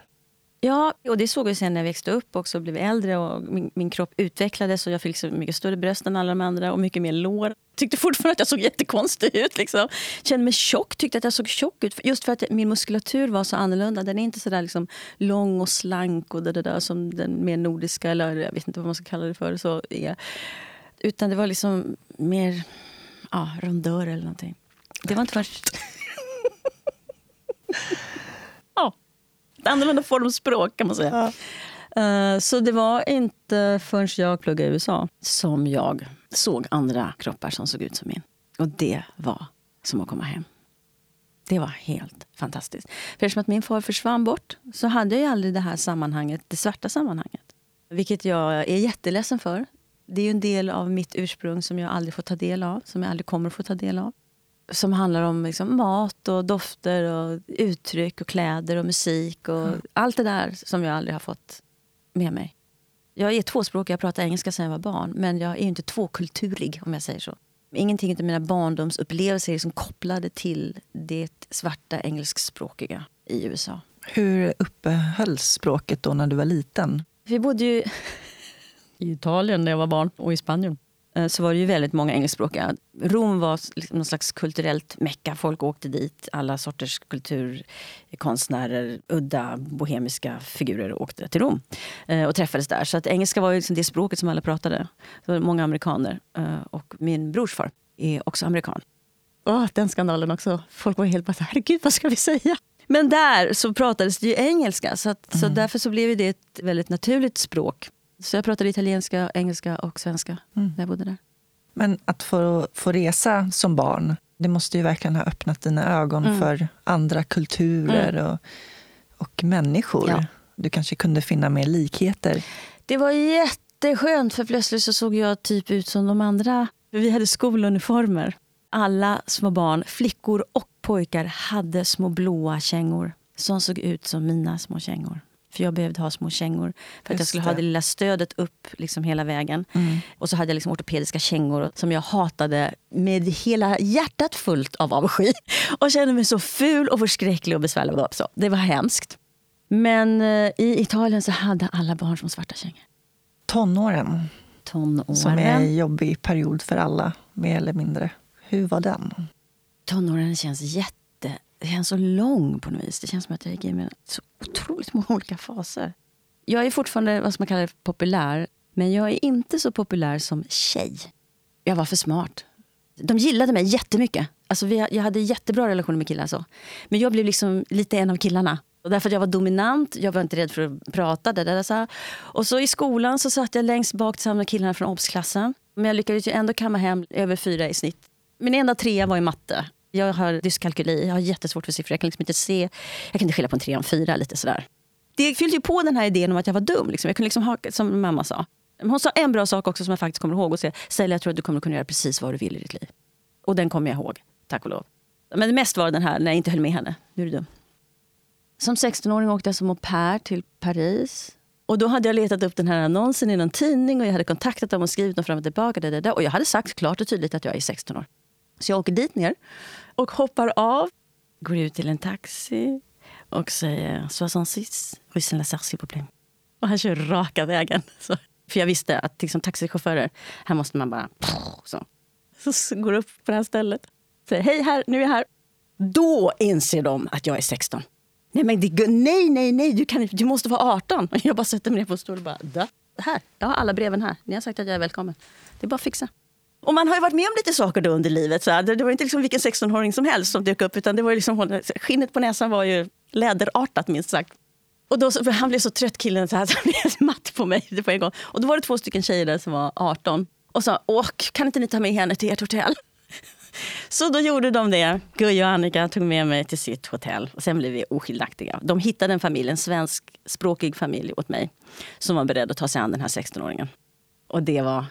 Ja, och det såg jag sen när jag växte upp och blev äldre och min, min kropp utvecklades och jag fick liksom mycket större bröst än alla de andra och mycket mer lår. Tyckte fortfarande att jag såg jättekonstig ut. Liksom. Kände mig tjock, tyckte att jag såg tjock ut. Just för att min muskulatur var så annorlunda. Den är inte så där liksom lång och slank och det, det där som den mer nordiska, eller jag vet inte vad man ska kalla det för, så är. Utan det var liksom mer ja, rondör eller någonting. Det var inte först... ett annorlunda formspråk kan man säga. Ja. Uh, så det var inte förrän jag pluggade i USA som jag såg andra kroppar som såg ut som min. Och det var som att komma hem. Det var helt fantastiskt. För eftersom att min far försvann bort så hade jag aldrig det här sammanhanget, det svarta sammanhanget. Vilket jag är jätteledsen för. Det är en del av mitt ursprung som jag aldrig får ta del av, som jag aldrig kommer få ta del av. Som handlar om liksom mat och dofter och uttryck och kläder och musik och mm. allt det där som jag aldrig har fått med mig. Jag är tvåspråkig, jag pratar engelska sedan jag var barn. Men jag är inte tvåkulturig om jag säger så. Ingenting av mina barndomsupplevelser är liksom kopplade till det svarta engelskspråkiga i USA. Hur uppehölls språket då när du var liten? Vi bodde ju i Italien när jag var barn och i Spanien. Eh, så var det ju väldigt många engelskspråkiga. Rom var liksom någon slags kulturellt mecka. Folk åkte dit. Alla sorters kulturkonstnärer, udda bohemiska figurer åkte till Rom eh, och träffades där. Så att engelska var ju liksom det språket som alla pratade. Det var många amerikaner. Eh, och min brors far är också amerikan. Oh, den skandalen också. Folk var helt bara herregud vad ska vi säga? Men där så pratades det ju engelska. Så, att, mm. så därför så blev det ett väldigt naturligt språk så jag pratade italienska, engelska och svenska mm. när jag bodde där. Men att få, få resa som barn, det måste ju verkligen ha öppnat dina ögon mm. för andra kulturer mm. och, och människor. Ja. Du kanske kunde finna mer likheter. Det var jätteskönt, för plötsligt så såg jag typ ut som de andra. Vi hade skoluniformer. Alla små barn, flickor och pojkar, hade små blåa kängor som såg ut som mina små kängor. För jag behövde ha små kängor för att jag skulle det. ha det lilla stödet upp liksom hela vägen. Mm. Och så hade jag liksom ortopediska kängor som jag hatade med hela hjärtat fullt av avsky. Och kände mig så ful och förskräcklig och besvärlig. Så det var hemskt. Men eh, i Italien så hade alla barn som svarta kängor. Tonåren, Tonåren. som är en jobbig period för alla, mer eller mindre. Hur var den? Tonåren känns jätte det känns så lång på något vis. Det känns som att jag gick in i så otroligt många olika faser. Jag är fortfarande vad man kallar populär, men jag är inte så populär som tjej. Jag var för smart. De gillade mig jättemycket. Alltså vi, jag hade jättebra relationer med killar. Så. Men jag blev liksom lite en av killarna. Och därför att jag var dominant, jag var inte rädd för att prata. Där, där, så Och så i skolan så satt jag längst bak tillsammans med killarna från obsklassen. Men jag lyckades ju ändå kamma hem över fyra i snitt. Min enda trea var i matte. Jag har dyskalkyli, jag har jättesvårt för siffror. Jag kan liksom inte se, jag kan inte skilja på en tre och en fyra. Lite sådär. Det fyllde ju på den här idén om att jag var dum. Liksom. Jag kunde liksom ha, som mamma sa. Hon sa en bra sak också som jag faktiskt kommer ihåg. Och säga, Sälja, jag tror att du kommer kunna göra precis vad du vill i ditt liv. Och den kommer jag ihåg, tack och lov. Men mest var den här när jag inte höll med henne. Nu är du dum. Som 16-åring åkte jag som au pair till Paris. Och då hade jag letat upp den här annonsen i någon tidning och jag hade kontaktat dem och skrivit dem fram och tillbaka. Där, där, där. Och jag hade sagt klart och tydligt att jag är 16 år. Så jag åker dit ner och hoppar av, går ut till en taxi och säger 66 rue Saint-Lazare, Och han kör raka vägen. Så, för jag visste att liksom, taxichaufförer, här måste man bara... Så, så går upp på det här stället. Säger hej här, nu är jag här. Då inser de att jag är 16. Nej, men det, nej, nej, nej, du, kan, du måste vara 18. Jag bara sätter mig ner på en stol och bara, da, här, jag har alla breven här. Ni har sagt att jag är välkommen. Det är bara att fixa. Och man har ju varit med om lite saker då under livet. Så det, det var inte liksom vilken 16-åring som helst som dök upp. Utan det var liksom, skinnet på näsan var ju läderartat minst sagt. Och då, han blev så trött killen så han blev matt på mig på en gång. Och då var det två stycken tjejer där som var 18 och sa, Åh, kan inte ni ta med henne till ert hotell? Så då gjorde de det. Guy och Annika tog med mig till sitt hotell. Och sen blev vi oskiljaktiga. De hittade en familj, en svenskspråkig familj åt mig. Som var beredd att ta sig an den här 16-åringen. Och det var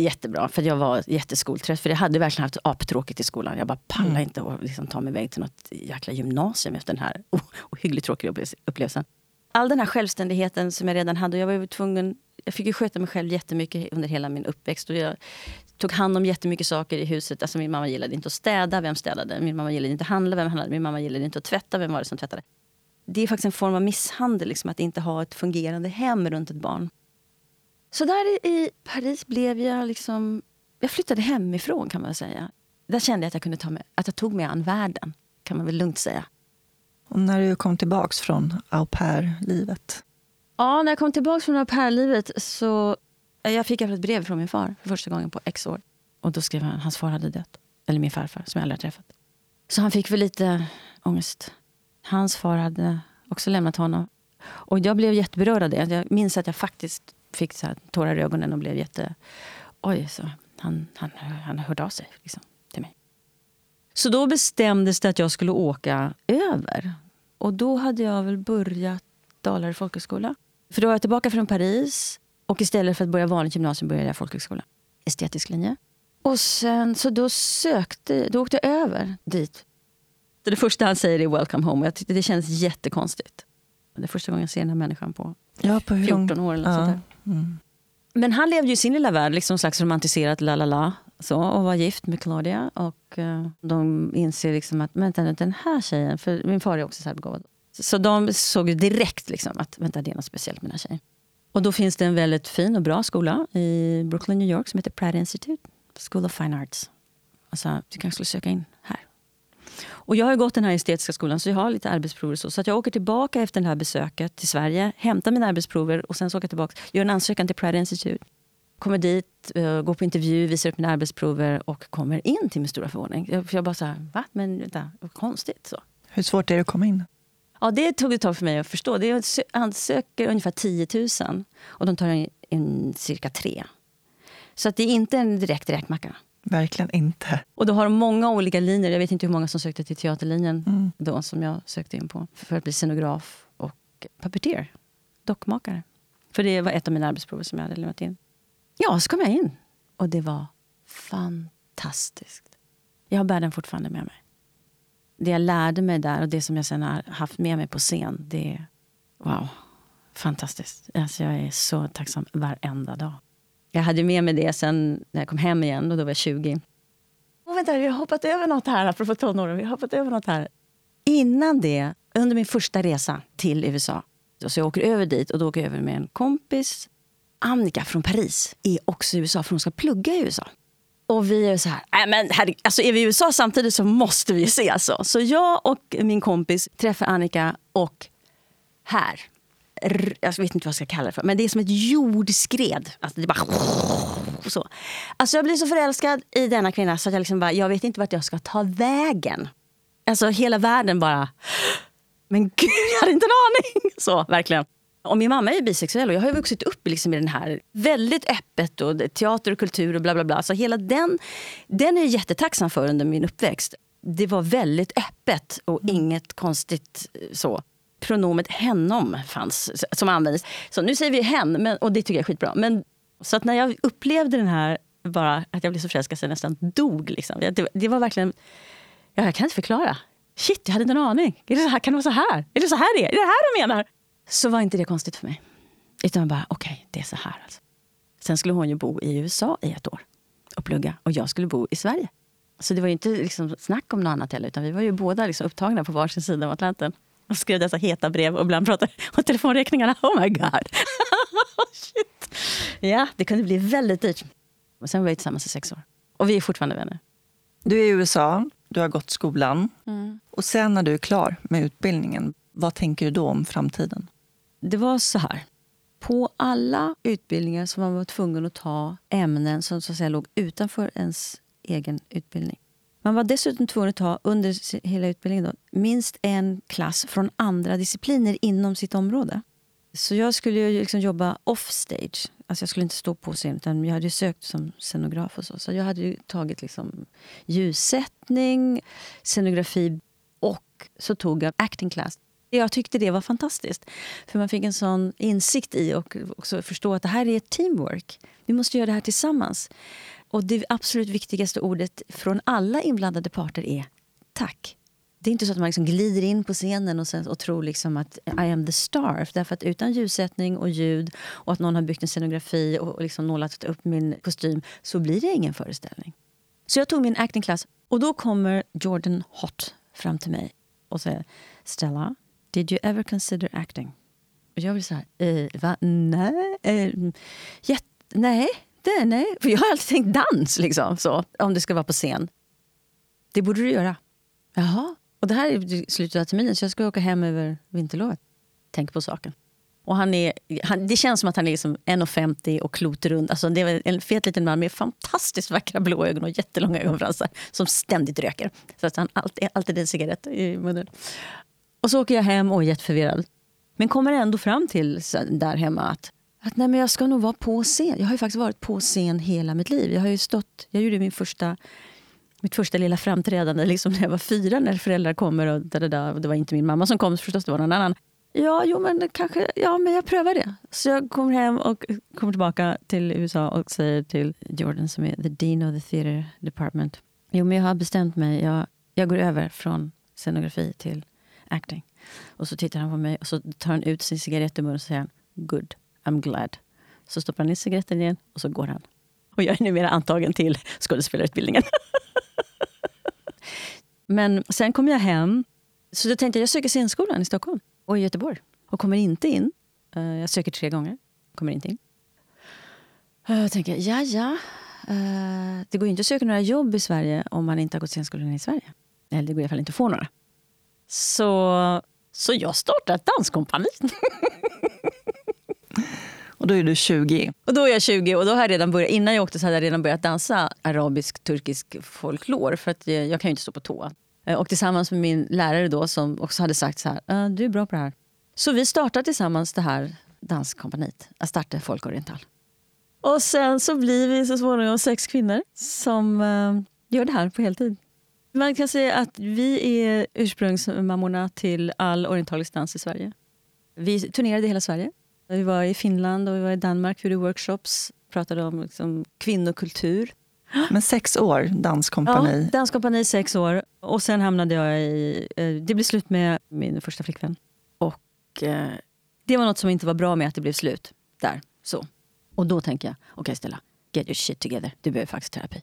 jättebra, för jag var jätteskoltrött. För jag hade verkligen haft aptråkigt i skolan. Jag bara pallade mm. inte att liksom ta mig iväg till något jäkla gymnasium efter den här ohyggligt tråkiga upplevelsen. All den här självständigheten som jag redan hade. Jag var tvungen, jag fick ju sköta mig själv jättemycket under hela min uppväxt. Och jag tog hand om jättemycket saker i huset. Alltså min mamma gillade inte att städa, vem städade? Min mamma gillade inte att handla, vem handlade? Min mamma gillade inte att tvätta, vem var det som tvättade? Det är faktiskt en form av misshandel, liksom, att inte ha ett fungerande hem runt ett barn. Så där i Paris blev jag liksom... Jag flyttade hemifrån kan man säga. Där kände jag att jag, kunde ta med, att jag tog mig an världen, kan man väl lugnt säga. Och när du kom tillbaka från au pair-livet? Ja, när jag kom tillbaka från au pair-livet så... Jag fick ett brev från min far för första gången på x år. Och då skrev han hans far hade dött. Eller min farfar, som jag aldrig har träffat. Så han fick väl lite ångest. Hans far hade också lämnat honom. Och jag blev jätteberörd av det. Jag minns att jag faktiskt fick så här tårar i ögonen och blev jätte... Oj, så han, han, han hörde av sig liksom, till mig. Så då bestämdes det att jag skulle åka över. Och då hade jag väl börjat Dalarö folkhögskola. För då var jag tillbaka från Paris. Och istället för att börja vanligt gymnasium började jag folkhögskola. Estetisk linje. Och sen så då sökte, då åkte jag över dit. Det första han säger är welcome home. Jag tyckte det kändes jättekonstigt. Det är första gången jag ser den här människan på, Ja, på hur 14 år eller ja. sånt där. Mm. Men han levde ju i sin lilla värld, liksom slags romantiserat la la la. Så, och var gift med Claudia. Och uh, de inser liksom att vänta nu, den här tjejen, för min far är också särbegåvad. Så de såg ju direkt liksom att vänta, det är något speciellt med den här tjejen. Och då finns det en väldigt fin och bra skola i Brooklyn, New York som heter Pratt Institute. School of Fine Arts. Alltså, du kanske skulle söka in. Och jag har gått den här estetiska skolan så jag har lite arbetsprover. Så, så att jag åker tillbaka efter det här besöket till Sverige, hämtar mina arbetsprover och sen så åker jag tillbaka, gör en ansökan till Pratt Institute. Kommer dit, eh, går på intervju, visar upp mina arbetsprover och kommer in till min stora förvåning. Jag, för jag bara så här, va? Men vänta, vad konstigt. Så. Hur svårt är det att komma in? Ja, det tog ett tag för mig att förstå. Det ansöker ungefär 10 000 och de tar in, in cirka tre. Så att det är inte en direkt räkmacka. Verkligen inte. Och då har de många olika linjer. Jag vet inte hur många som sökte till teaterlinjen Mm. då som jag sökte in på. För att bli scenograf och puppeteer. Dockmakare. För det var ett av mina arbetsprover som jag hade lämnat in. Ja, så kom jag in. Och det var fantastiskt. Jag bär den fortfarande med mig. Det jag lärde mig där och det som jag sen har haft med mig på scen, det är wow, fantastiskt. Alltså jag är så tacksam varenda dag. Jag hade med mig det sen när jag kom hem igen och då var jag 20. Åh, vänta, vi har hoppat över något här, apropå tonåren. Vi har hoppat över något här. Innan det, under min första resa till USA, så jag åker över dit och då åker jag över med en kompis. Annika från Paris är också i USA, för hon ska plugga i USA. Och vi är så här, äh, men herregud, alltså är vi i USA samtidigt så måste vi se alltså. Så jag och min kompis träffar Annika och här, jag vet inte vad jag ska kalla det för, men det är som ett jordskred. Alltså det är bara så. Alltså jag blir så förälskad i denna kvinna så att jag liksom bara, jag vet inte vart jag ska ta vägen. Alltså hela världen bara, men gud jag hade inte en aning. Så verkligen. Och min mamma är bisexuell och jag har ju vuxit upp liksom i den här väldigt öppet och teater och kultur och bla bla bla. Så hela den, den är jag jättetacksam för under min uppväxt. Det var väldigt öppet och inget konstigt så. Pronomet henom fanns som användes. Så nu säger vi hen men, och det tycker jag är skitbra. Men, så att när jag upplevde den här, bara att jag blev så förälskad så jag nästan dog. Liksom. Det, det var verkligen, ja, jag kan inte förklara. Shit, jag hade inte en aning. Är det så här? Kan det vara så här? Är det så här det är? Är det här de menar? Så var inte det konstigt för mig. Utan bara, okej, okay, det är så här alltså. Sen skulle hon ju bo i USA i ett år och plugga. Och jag skulle bo i Sverige. Så det var ju inte liksom snack om något annat heller. Utan vi var ju båda liksom upptagna på varsin sida av Atlanten. Och skrev dessa heta brev och ibland pratade om telefonräkningarna. Oh my god! Shit. Ja, det kunde bli väldigt dyrt. Och sen var vi tillsammans i sex år. Och vi är fortfarande vänner. Du är i USA, du har gått skolan. Och sen när du är klar med utbildningen, vad tänker du då om framtiden? Det var så här. På alla utbildningar var man tvungen att ta ämnen som så att säga låg utanför ens egen utbildning. Man var dessutom tvungen att ta under hela utbildningen då, minst en klass från andra discipliner inom sitt område. Så jag skulle ju liksom jobba offstage. Alltså jag skulle inte stå på scen, utan jag hade ju sökt som scenograf och så. Så jag hade ju tagit liksom ljussättning, scenografi och så tog jag acting class. Jag tyckte det var fantastiskt. För man fick en sån insikt i och också förstå att det här är ett teamwork. Vi måste göra det här tillsammans. Och det absolut viktigaste ordet från alla inblandade parter är tack. Det är inte så att man liksom glider in på scenen och, sen, och tror liksom att I am the star. Därför att utan ljussättning och ljud och att någon har byggt en scenografi och, och liksom nålat upp min kostym så blir det ingen föreställning. Så jag tog min actingklass och då kommer Jordan Hott fram till mig och säger Stella, did you ever consider acting? Och jag blir så här, eh, va? Nej, eh, jätt, nej, det, nej. För jag har alltid tänkt dans, liksom, så, om det ska vara på scen. Det borde du göra. Jaha. Och det här är slutet av terminen, så jag ska åka hem över vinterlovet. Tänk på saken. Och han är, han, det känns som att han är liksom 1,50 och klotrund. Alltså det är en fet liten man med fantastiskt vackra blå ögon och jättelånga ögonfransar som ständigt röker. Så att han alltid, alltid en cigarett i munnen. Och så åker jag hem och är jätteförvirrad. Men kommer ändå fram till där hemma att, att nej, men jag ska nog vara på scen. Jag har ju faktiskt varit på scen hela mitt liv. Jag har ju stått, jag gjorde min första, mitt första lilla framträdande liksom när jag var fyra när föräldrar kommer. Och, da, da, da. Det var inte min mamma som kom förstås, det var någon annan. Ja, jo, men kanske, ja, men jag prövar det. Så jag kommer hem och kommer tillbaka till USA och säger till Jordan som är the dean of the theater department. Jo, men jag har bestämt mig. Jag, jag går över från scenografi till acting. Och så tittar han på mig och så tar han ut sin cigarett i munnen och säger good, I'm glad. Så stoppar han in cigaretten igen och så går han. Och jag är numera antagen till skådespelarutbildningen. Men sen kom jag hem. Så då tänkte jag jag söker scenskolan i Stockholm och i Göteborg. Och kommer inte in. Eh, jag söker tre gånger. Kommer inte in. Eh, jag tänker, ja, ja. Eh, det går ju inte att söka några jobb i Sverige om man inte har gått scenskolan i Sverige. Eller det går i alla fall inte att få några. Så, så jag startade ett danskompani. och då är du 20? Och då är jag 20 och då har jag redan börjat, innan jag åkte så hade jag redan börjat dansa arabisk, turkisk folklor. För att jag, jag kan ju inte stå på tå. Eh, och tillsammans med min lärare då som också hade sagt så här, äh, du är bra på det här. Så vi startade tillsammans det här danskompaniet, Astarte Folkoriental. Och sen så blir vi så småningom sex kvinnor som eh, gör det här på heltid. Man kan säga att vi är ursprungsmammorna till all orientalisk dans i Sverige. Vi turnerade i hela Sverige. Vi var i Finland och vi var i Danmark, gjorde workshops, pratade om liksom, kvinnokultur. Men sex år, danskompani? Ja, danskompani sex år. Och sen hamnade jag i... Eh, det blev slut med min första flickvän. Och eh, det var något som inte var bra med att det blev slut. Där, så. Och då tänker jag, okej okay, Stella, get your shit together. Du behöver faktiskt terapi.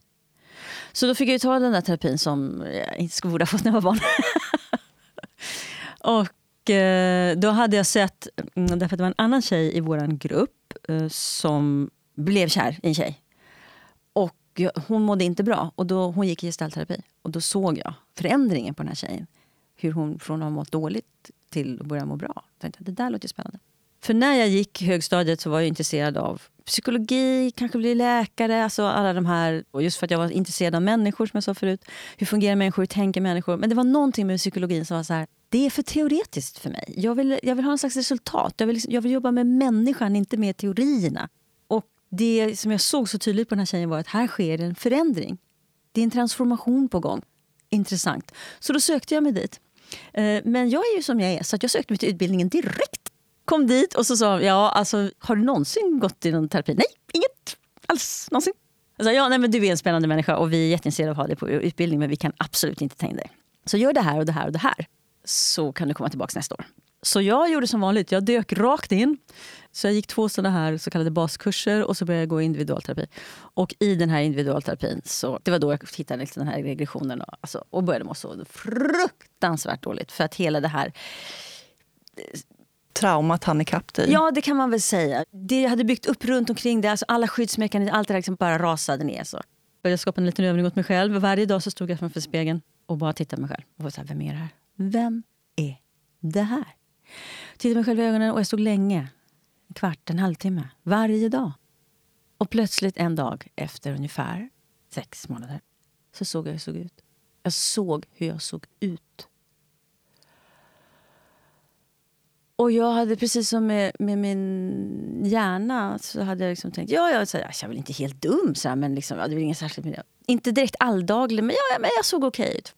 Så då fick jag ta den där terapin som jag inte skulle borde ha fått när jag var barn. och och eh, då hade jag sett, mm, därför att det var en annan tjej i vår grupp eh, som blev kär i en tjej. Och hon mådde inte bra och då, hon gick i gestaltterapi. Och då såg jag förändringen på den här tjejen. Hur hon från att ha mått dåligt till att börja må bra. Jag tänkte, det där låter spännande. För när jag gick högstadiet så var jag intresserad av psykologi, kanske bli läkare. Alltså alla de här, och just för att jag var intresserad av människor som jag sa förut. Hur fungerar människor? Hur tänker människor? Men det var någonting med psykologin som var så här, det är för teoretiskt för mig. Jag vill, jag vill ha en slags resultat. Jag vill, liksom, jag vill jobba med människan, inte med teorierna. Och det som jag såg så tydligt på den här tjejen var att här sker en förändring. Det är en transformation på gång. Intressant. Så då sökte jag mig dit. Eh, men jag är ju som jag är, så jag sökte mig till utbildningen direkt. Kom dit och så sa ja, alltså, har du någonsin gått i någon terapi? Nej, inget alls någonsin. Alltså, ja, nej, men du är en spännande människa och vi är jätteintresserade av att ha dig på utbildning men vi kan absolut inte ta in dig. Så gör det här och det här och det här så kan du komma tillbaka nästa år. Så jag gjorde som vanligt, jag dök rakt in. Så jag gick två sådana här så kallade baskurser och så började jag gå individualterapi. Och i den här individualterapin, så, det var då jag hittade liksom den här regressionen och, alltså, och började må så fruktansvärt dåligt. För att hela det här traumat hann ikapp dig? Ja, det kan man väl säga. Det jag hade byggt upp runt omkring det, alltså alla skyddsmekanismer, allt det där liksom bara rasade ner. Så. Jag skapa en liten övning åt mig själv. Varje dag så stod jag framför spegeln och bara tittade på mig själv. Och var så här, vem är det här? Vem är det här? Jag Tittade mig själv i ögonen och jag stod länge. En kvart, en halvtimme. Varje dag. Och plötsligt en dag efter ungefär sex månader så såg jag hur jag såg ut. Jag såg hur jag såg ut. Och jag hade precis som med, med min hjärna så hade jag liksom tänkt, ja, jag, så, jag är väl inte helt dum, så här, men liksom, ja, det var inget särskilt med det. Inte direkt alldaglig, men, ja, men jag såg okej ut.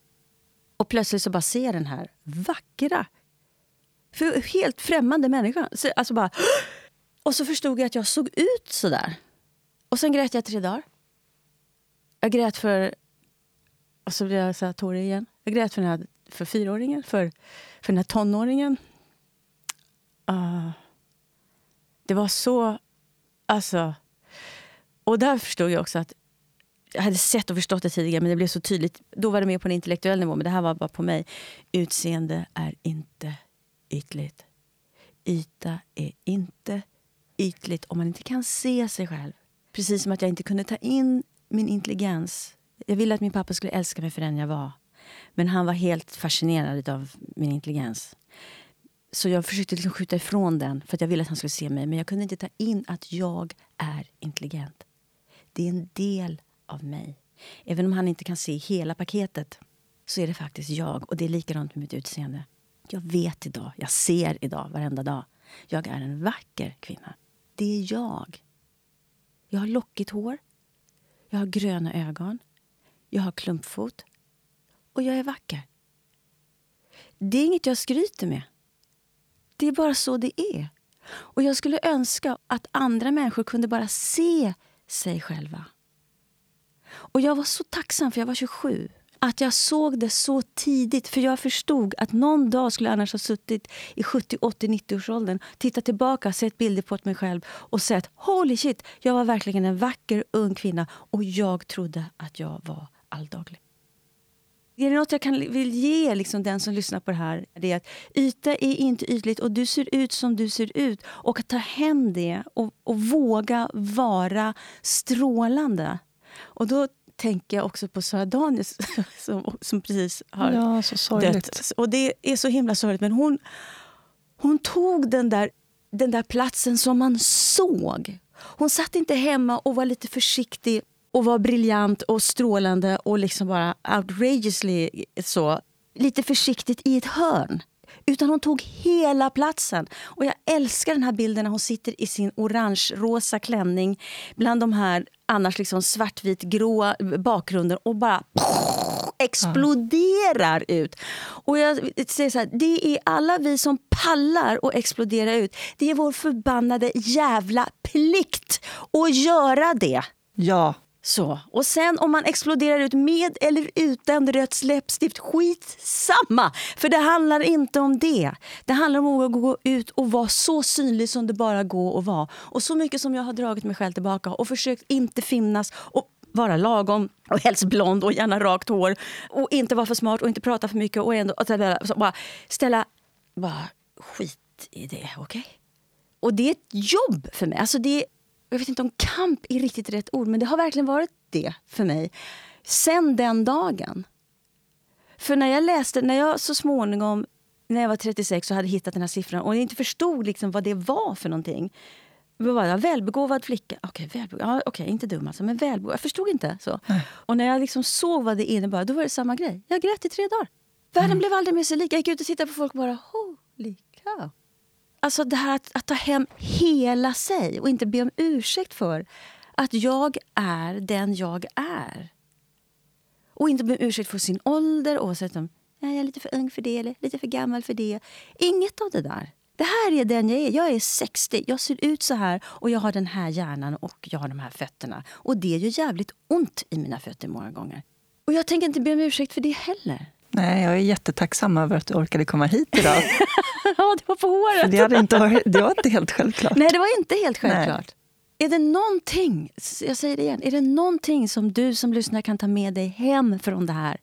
Och plötsligt så bara ser jag den här vackra, för helt främmande människan. Så, alltså bara, och så förstod jag att jag såg ut så där. Och sen grät jag tre dagar. Jag grät för... Och så blev jag så här tårig igen. Jag grät för, den här, för fyraåringen, för, för den här tonåringen. Uh, det var så... Alltså... Och där förstod jag också att jag hade sett och förstått det tidigare, men det blev så tydligt. Då var det mer på en intellektuell nivå, men det här var bara på mig. Utseende är inte ytligt. Yta är inte ytligt om man inte kan se sig själv. Precis som att jag inte kunde ta in min intelligens. Jag ville att min pappa skulle älska mig för den jag var. Men han var helt fascinerad av min intelligens. Så jag försökte liksom skjuta ifrån den för att jag ville att han skulle se mig. Men jag kunde inte ta in att jag är intelligent. Det är en del av mig. Även om han inte kan se hela paketet så är det faktiskt jag. Och det är likadant med mitt utseende. Jag vet idag, jag ser idag, varenda dag. Jag är en vacker kvinna. Det är jag. Jag har lockigt hår. Jag har gröna ögon. Jag har klumpfot. Och jag är vacker. Det är inget jag skryter med. Det är bara så det är. Och jag skulle önska att andra människor kunde bara se sig själva. Och jag var så tacksam, för jag var 27, att jag såg det så tidigt. För jag förstod att någon dag skulle jag annars ha suttit i 70, 80, 90-årsåldern, tittat tillbaka, sett bilder på mig själv och sett holy shit, jag var verkligen en vacker ung kvinna och jag trodde att jag var alldaglig. Är det något jag kan, vill ge liksom den som lyssnar på det här, det är att yta är inte ytligt och du ser ut som du ser ut. Och att ta hem det och, och våga vara strålande. Och då tänker jag också på Sara Danius som, som precis har ja, så dött. Och det är så himla sorgligt. Men hon, hon tog den där, den där platsen som man såg. Hon satt inte hemma och var lite försiktig och var briljant och strålande och liksom bara outrageously så. Lite försiktigt i ett hörn. Utan hon tog hela platsen. Och jag älskar den här bilden när hon sitter i sin orange-rosa klänning bland de här annars liksom svartvit gråa bakgrunden och bara exploderar ut. Och jag säger så här, det är alla vi som pallar att explodera ut. Det är vår förbannade jävla plikt att göra det. Ja. Så. Och sen om man exploderar ut med eller utan rött läppstift, skitsamma! För det handlar inte om det. Det handlar om att gå ut och vara så synlig som det bara går att vara. Och så mycket som jag har dragit mig själv tillbaka och försökt inte finnas och vara lagom och helst blond och gärna rakt hår och inte vara för smart och inte prata för mycket och ändå och bara ställa bara skit i det, okej? Okay? Och det är ett jobb för mig. Alltså det jag vet inte om kamp är riktigt rätt ord, men det har verkligen varit det för mig. Sen den dagen. För när jag läste, när jag så småningom, när jag var 36 och hade hittat den här siffran och inte förstod liksom vad det var för någonting. Jag? Välbegåvad flicka. Okej, okay, välbegåvad. Ja, okay, inte dum alltså, men välbegåvad. Jag förstod inte. så. Och när jag liksom såg vad det innebar, då var det samma grej. Jag grät i tre dagar. Världen mm. blev aldrig mer sig lik. Jag gick ut och tittade på folk och bara holy cow. Alltså det här att, att ta hem hela sig och inte be om ursäkt för att jag är den jag är. Och inte be om ursäkt för sin ålder, oavsett om jag är lite för ung för det eller lite för gammal för det. Inget av det där. Det här är den jag är. Jag är 60, jag ser ut så här och jag har den här hjärnan och jag har de här fötterna. Och det gör jävligt ont i mina fötter många gånger. Och jag tänker inte be om ursäkt för det heller. Nej, jag är jättetacksam över att du orkade komma hit idag. ja, det var på håret. För det, hade inte det var inte helt självklart. Nej, det var inte helt självklart. Nej. Är det någonting, jag säger det igen, är det någonting som du som lyssnar kan ta med dig hem från det här,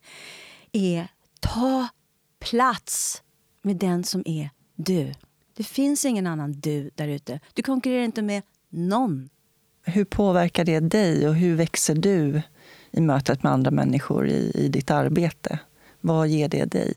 är ta plats med den som är du. Det finns ingen annan du där ute. Du konkurrerar inte med någon. Hur påverkar det dig och hur växer du i mötet med andra människor i, i ditt arbete? Vad ger det dig?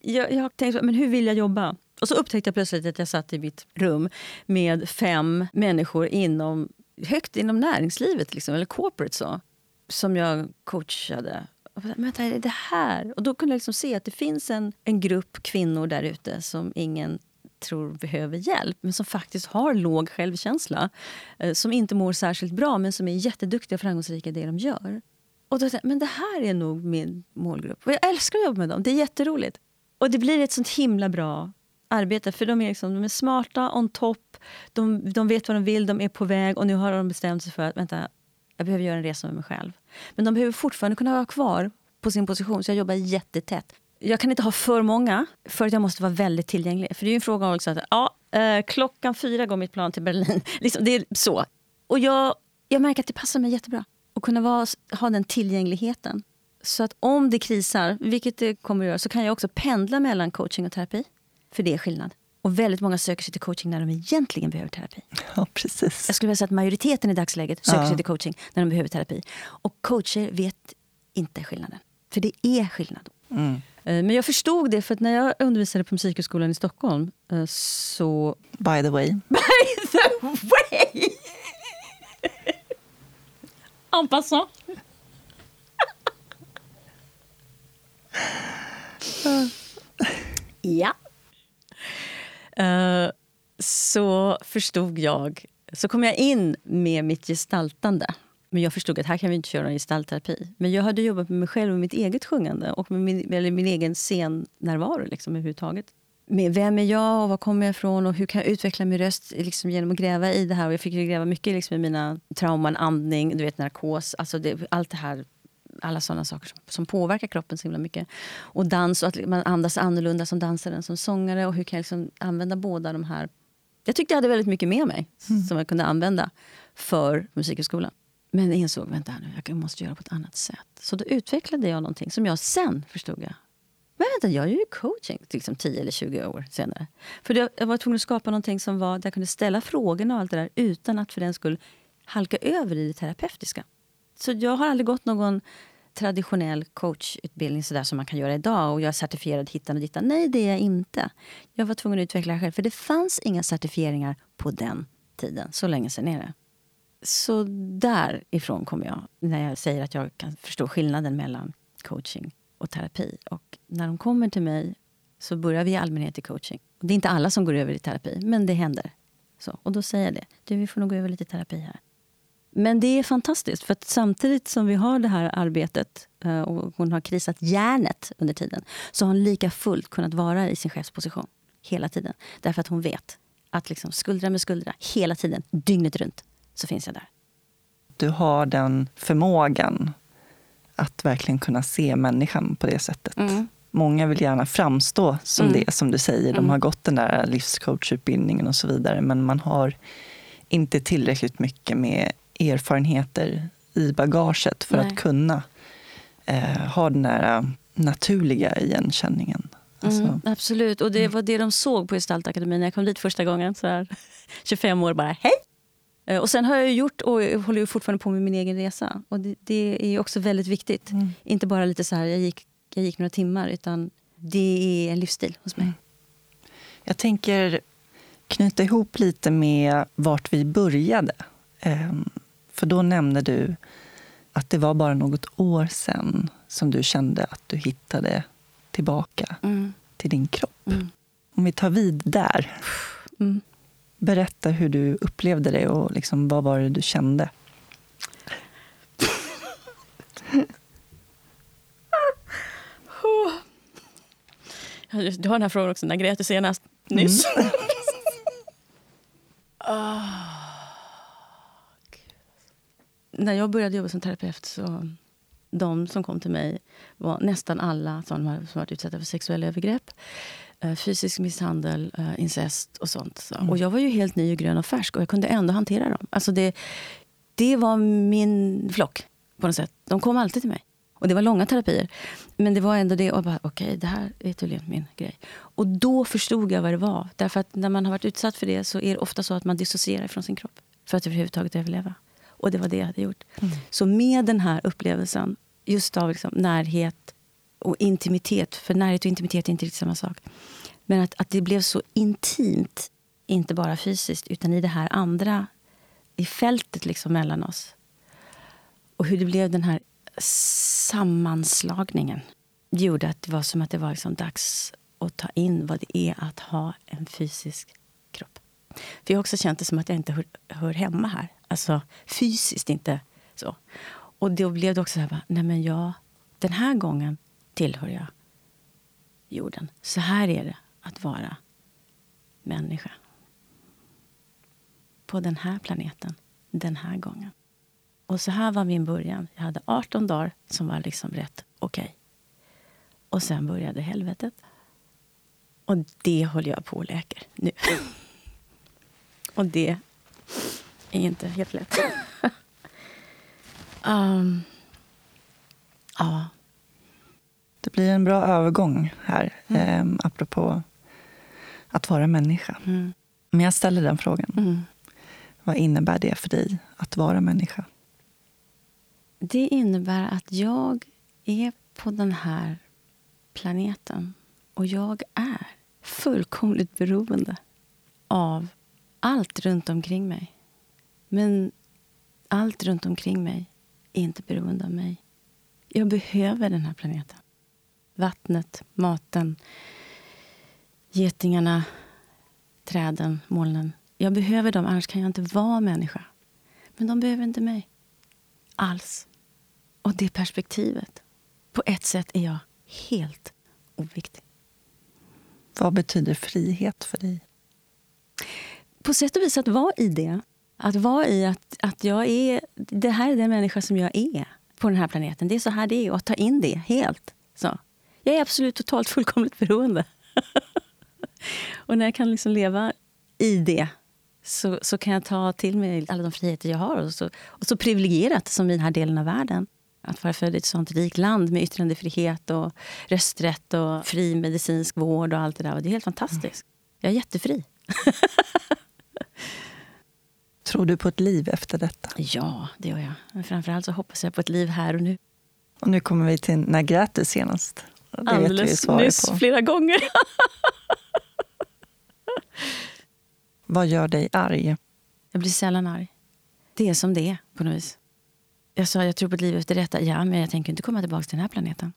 Jag, jag tänkte, men hur vill jag jobba? Och så upptäckte jag plötsligt att jag satt i mitt rum med fem människor inom, högt inom näringslivet, liksom, eller corporate, så, som jag coachade. Men vänta, är det här? Och då kunde jag liksom se att det finns en, en grupp kvinnor där ute som ingen tror behöver hjälp men som faktiskt har låg självkänsla. Eh, som inte mår särskilt bra, men som är jätteduktiga och framgångsrika i det de gör. Och då tänkte jag, men det här är nog min målgrupp. Och jag älskar att jobba med dem. Det är jätteroligt. Och det blir ett sånt himla bra arbete. För de är, liksom, de är smarta, on top, de, de vet vad de vill, de är på väg och nu har de bestämt sig för att vänta, jag behöver göra en resa med mig själv. Men de behöver fortfarande kunna vara kvar på sin position, så jag jobbar jättetätt. Jag kan inte ha för många, för att jag måste vara väldigt tillgänglig. För det är en fråga också att ja, eh, klockan fyra går mitt plan till Berlin. liksom, det är så. Och jag, jag märker att det passar mig jättebra och kunna vara, ha den tillgängligheten. Så att om det krisar, vilket det kommer att göra, så kan jag också pendla mellan coaching och terapi. För det är skillnad. Och väldigt många söker sig till coaching när de egentligen behöver terapi. Ja, precis. Jag skulle vilja säga att majoriteten i dagsläget söker ja. sig till coaching när de behöver terapi. Och coacher vet inte skillnaden. För det är skillnad. Mm. Eh, men jag förstod det, för när jag undervisade på Musikhögskolan i Stockholm eh, så... By the way. By the way! En passant. Ja. Uh, så förstod jag... Så kom jag in med mitt gestaltande. Men jag förstod att här kan vi inte köra någon gestaltterapi. Men jag hade jobbat med mig själv och mitt eget sjungande och med min, eller min egen scennärvaro liksom, överhuvudtaget. Med vem är jag och var kommer jag ifrån och hur kan jag utveckla min röst liksom, genom att gräva i det här. Och jag fick gräva mycket liksom, i mina trauman, andning, du vet, narkos. Alltså det, allt det här alla sådana saker som, som, påverkar kroppen så himla mycket. Och dans, och att man andas annorlunda som dansare än som sångare. Och hur kan jag liksom använda båda de här... Jag tyckte jag hade väldigt mycket med mig mm. som jag kunde använda för Musikhögskolan. Men jag insåg vänta nu, jag måste göra på ett annat sätt. Så då utvecklade jag någonting som jag sen förstod jag. Men vänta, jag gör ju coaching liksom 10 eller 20 år senare. För jag var tvungen att skapa någonting som var, där jag kunde ställa frågorna och allt det där utan att för den skulle halka över i det terapeutiska. Så jag har aldrig gått någon traditionell coachutbildning sådär som man kan göra idag och jag är certifierad hittan och dittan. Nej, det är jag inte. Jag var tvungen att utveckla det själv, för det fanns inga certifieringar på den tiden. Så länge sedan är det. Så därifrån kommer jag, när jag säger att jag kan förstå skillnaden mellan coaching och terapi. Och när de kommer till mig så börjar vi i allmänhet i coaching. Det är inte alla som går över i terapi, men det händer. Så, och då säger jag det. Du, vi får nog gå över lite terapi här. Men det är fantastiskt, för samtidigt som vi har det här arbetet eh, och hon har krisat hjärnet under tiden så har hon lika fullt kunnat vara i sin chefsposition hela tiden. Därför att hon vet att liksom skuldra med skuldra, hela tiden, dygnet runt, så finns jag där. Du har den förmågan att verkligen kunna se människan på det sättet. Mm. Många vill gärna framstå som mm. det, som du säger. De mm. har gått den där livscoachutbildningen och så vidare, men man har inte tillräckligt mycket med erfarenheter i bagaget för Nej. att kunna eh, ha den där naturliga igenkänningen. Alltså. Mm, absolut, och det mm. var det de såg på Gestaltakademin när jag kom dit första gången. Så här, 25 år bara, hej! Eh, och sen har jag gjort och håller fortfarande på med min egen resa. Och det, det är också väldigt viktigt. Mm. Inte bara lite så här, jag gick, jag gick några timmar, utan det är en livsstil hos mig. Mm. Jag tänker knyta ihop lite med vart vi började. Um, för då nämnde du att det var bara något år sen som du kände att du hittade tillbaka mm. till din kropp. Mm. Om vi tar vid där. Mm. Berätta hur du upplevde det och liksom, vad var det du kände? Du har den här frågan också. När grät du senast? Nyss. Mm. oh när jag började jobba som terapeut så de som kom till mig var nästan alla som, varit utsatta för sexuella övergrepp. Eh, fysisk misshandel, eh, incest och sånt. Så. Mm. Och jag var ju helt ny och grön och färsk och jag kunde ändå hantera dem. Alltså det, det var min flock på något sätt. De kom alltid till mig. Och det var långa terapier. Men det var ändå det. Och bara, okej, okay, det här är tydligen min grej. Och då förstod jag vad det var. Därför att när man har varit utsatt för det så är det ofta så att man dissocierar från sin kropp. För att överhuvudtaget överleva. Och det var det jag hade gjort. Mm. Så med den här upplevelsen, just av liksom närhet och intimitet, för närhet och intimitet är inte riktigt samma sak. Men att, att det blev så intimt, inte bara fysiskt, utan i det här andra, i fältet liksom mellan oss. Och hur det blev den här sammanslagningen. Det gjorde att det var som att det var liksom dags att ta in vad det är att ha en fysisk kropp. För jag har också känt det som att jag inte hör, hör hemma här. Alltså fysiskt, inte så. Och då blev det också så här, nej men jag, den här gången tillhör jag jorden. Så här är det att vara människa. På den här planeten, den här gången. Och så här var min början. Jag hade 18 dagar som var liksom rätt okej. Okay. Och sen började helvetet. Och det håller jag på och läker nu. och det är inte helt lätt. um, ja. Det blir en bra övergång här, mm. eh, apropå att vara människa. Mm. Men jag ställer den frågan. Mm. Vad innebär det för dig att vara människa? Det innebär att jag är på den här planeten och jag är fullkomligt beroende av allt runt omkring mig. Men allt runt omkring mig är inte beroende av mig. Jag behöver den här planeten. Vattnet, maten, getingarna, träden, molnen. Jag behöver dem, annars kan jag inte vara människa. Men de behöver inte mig. Alls. Och det perspektivet. På ett sätt är jag helt oviktig. Vad betyder frihet för dig? På sätt och vis att vara i det. Att vara i att, att jag är... Det här är den människa som jag är på den här planeten. Det är så här det är. Och att ta in det helt. Så. Jag är absolut totalt fullkomligt beroende. och när jag kan liksom leva i det så, så kan jag ta till mig alla de friheter jag har. Och så, och så privilegierat som i den här delen av världen. Att vara född i ett sånt rikt land med yttrandefrihet och rösträtt och fri medicinsk vård och allt det där. Och det är helt fantastiskt. Jag är jättefri. Tror du på ett liv efter detta? Ja, det gör jag. Men framförallt så hoppas jag på ett liv här och nu. Och nu kommer vi till när grät du senast? Det Alldeles nyss, på. flera gånger. Vad gör dig arg? Jag blir sällan arg. Det är som det är på något vis. Jag sa jag tror på ett liv efter detta. Ja, men jag tänker inte komma tillbaka till den här planeten.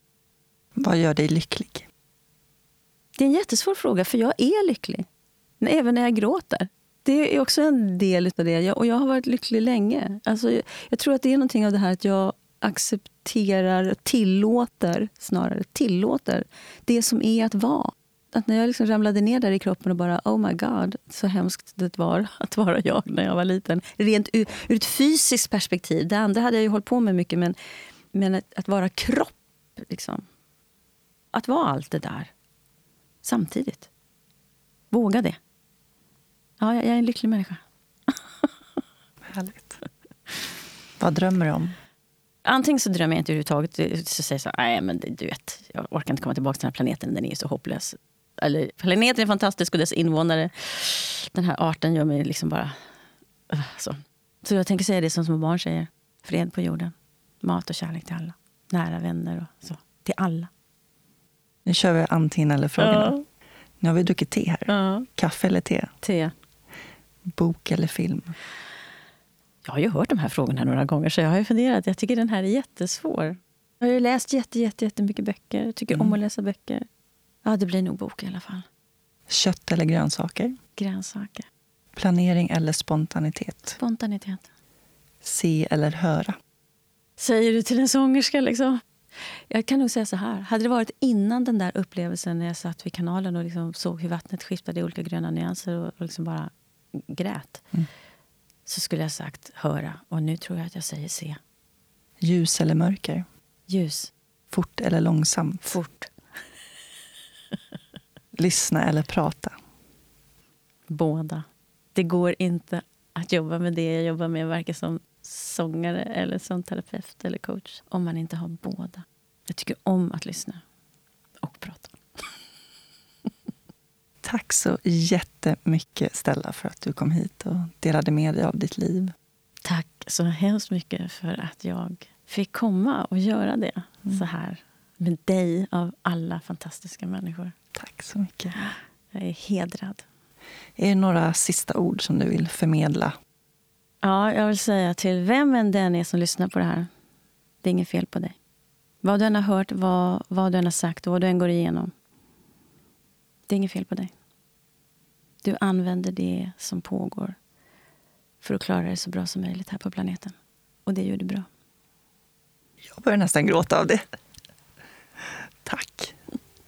Vad gör dig lycklig? Det är en jättesvår fråga, för jag är lycklig. Även när jag gråter. Det är också en del av det. Och jag har varit lycklig länge. Alltså, jag, jag tror att det är någonting av det här att jag accepterar, tillåter, snarare tillåter, det som är att vara att när jag liksom ramlade ner där i kroppen och bara oh my god, så hemskt det var att vara jag när jag var liten. Rent ur, ur ett fysiskt perspektiv. Det andra hade jag ju hållit på med mycket, men, men att, att vara kropp. Liksom. Att vara allt det där samtidigt. Våga det. Ja, jag är en lycklig människa. Härligt. Vad drömmer du om? Antingen så drömmer jag inte överhuvudtaget. Så säger jag så, nej men du vet, jag orkar inte komma tillbaka till den här planeten, den är så hopplös eller planeten är fantastisk och dess invånare, den här arten gör mig liksom bara... Uh, så. så jag tänker säga det som små barn säger. Fred på jorden. Mat och kärlek till alla. Nära vänner och så. Till alla. Nu kör vi antingen eller-frågorna. Ja. Nu har vi druckit te här. Ja. Kaffe eller te? Te. Bok eller film? Jag har ju hört de här frågorna några gånger, så jag har funderat. Jag tycker den här är jättesvår. Jag har ju läst jätte, jätte, jättemycket böcker. Jag tycker mm. om att läsa böcker. Ja, det blir nog bok i alla fall. Kött eller grönsaker? Grönsaker. Planering eller spontanitet? Spontanitet. Se eller höra? Säger du till en sångerska liksom? Jag kan nog säga så här. Hade det varit innan den där upplevelsen när jag satt vid kanalen och liksom såg hur vattnet skiftade i olika gröna nyanser och liksom bara grät. Mm. Så skulle jag sagt höra. Och nu tror jag att jag säger se. Ljus eller mörker? Ljus. Fort eller långsamt? Fort. Lyssna eller prata? Båda. Det går inte att jobba med det jag jobbar med, varken som sångare eller som terapeut eller coach, om man inte har båda. Jag tycker om att lyssna och prata. Tack så jättemycket, Stella, för att du kom hit och delade med dig av ditt liv. Tack så hemskt mycket för att jag fick komma och göra det mm. så här med dig av alla fantastiska människor. Tack så mycket. Jag är hedrad. Är det några sista ord som du vill förmedla? Ja, jag vill säga till vem än den är som lyssnar på det här. Det är inget fel på dig. Vad du än har hört, vad, vad du än har sagt och vad du än går igenom. Det är inget fel på dig. Du använder det som pågår för att klara dig så bra som möjligt här på planeten. Och det gör du bra. Jag börjar nästan gråta av det. Tack.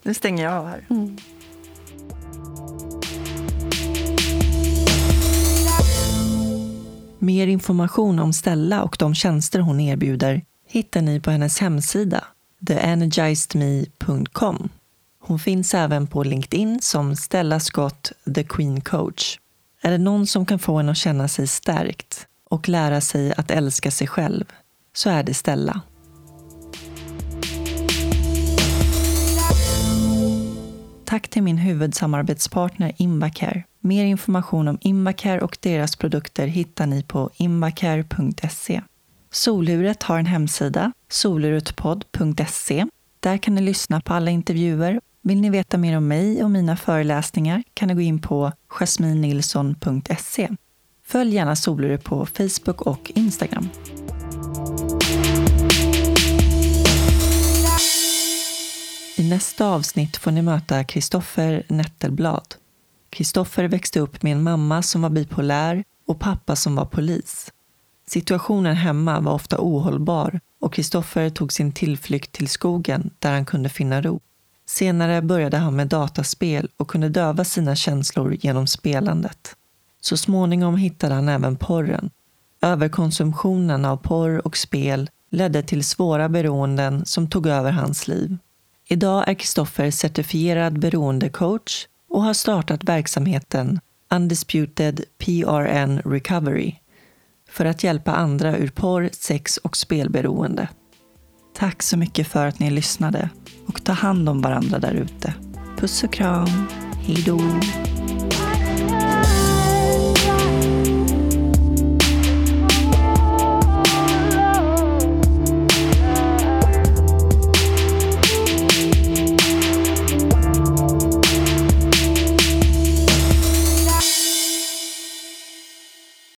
Nu stänger jag av här. Mm. Mer information om Stella och de tjänster hon erbjuder hittar ni på hennes hemsida theenergizedme.com. Hon finns även på LinkedIn som Stella Scott, the Queen Coach. Är det någon som kan få en att känna sig stärkt och lära sig att älska sig själv så är det Stella. Tack till min huvudsamarbetspartner Invacare. Mer information om Invacare och deras produkter hittar ni på invacare.se. Soluret har en hemsida, solurutpodd.se. Där kan ni lyssna på alla intervjuer. Vill ni veta mer om mig och mina föreläsningar kan ni gå in på jasminnilsson.se. Följ gärna Solure på Facebook och Instagram. I I nästa avsnitt får ni möta Kristoffer Nettelblad. Kristoffer växte upp med en mamma som var bipolär och pappa som var polis. Situationen hemma var ofta ohållbar och Kristoffer tog sin tillflykt till skogen där han kunde finna ro. Senare började han med dataspel och kunde döva sina känslor genom spelandet. Så småningom hittade han även porren. Överkonsumtionen av porr och spel ledde till svåra beroenden som tog över hans liv. Idag är Kristoffer certifierad beroendecoach och har startat verksamheten Undisputed PRN Recovery för att hjälpa andra ur porr, sex och spelberoende. Tack så mycket för att ni lyssnade och ta hand om varandra där ute. Puss och kram. Hej då.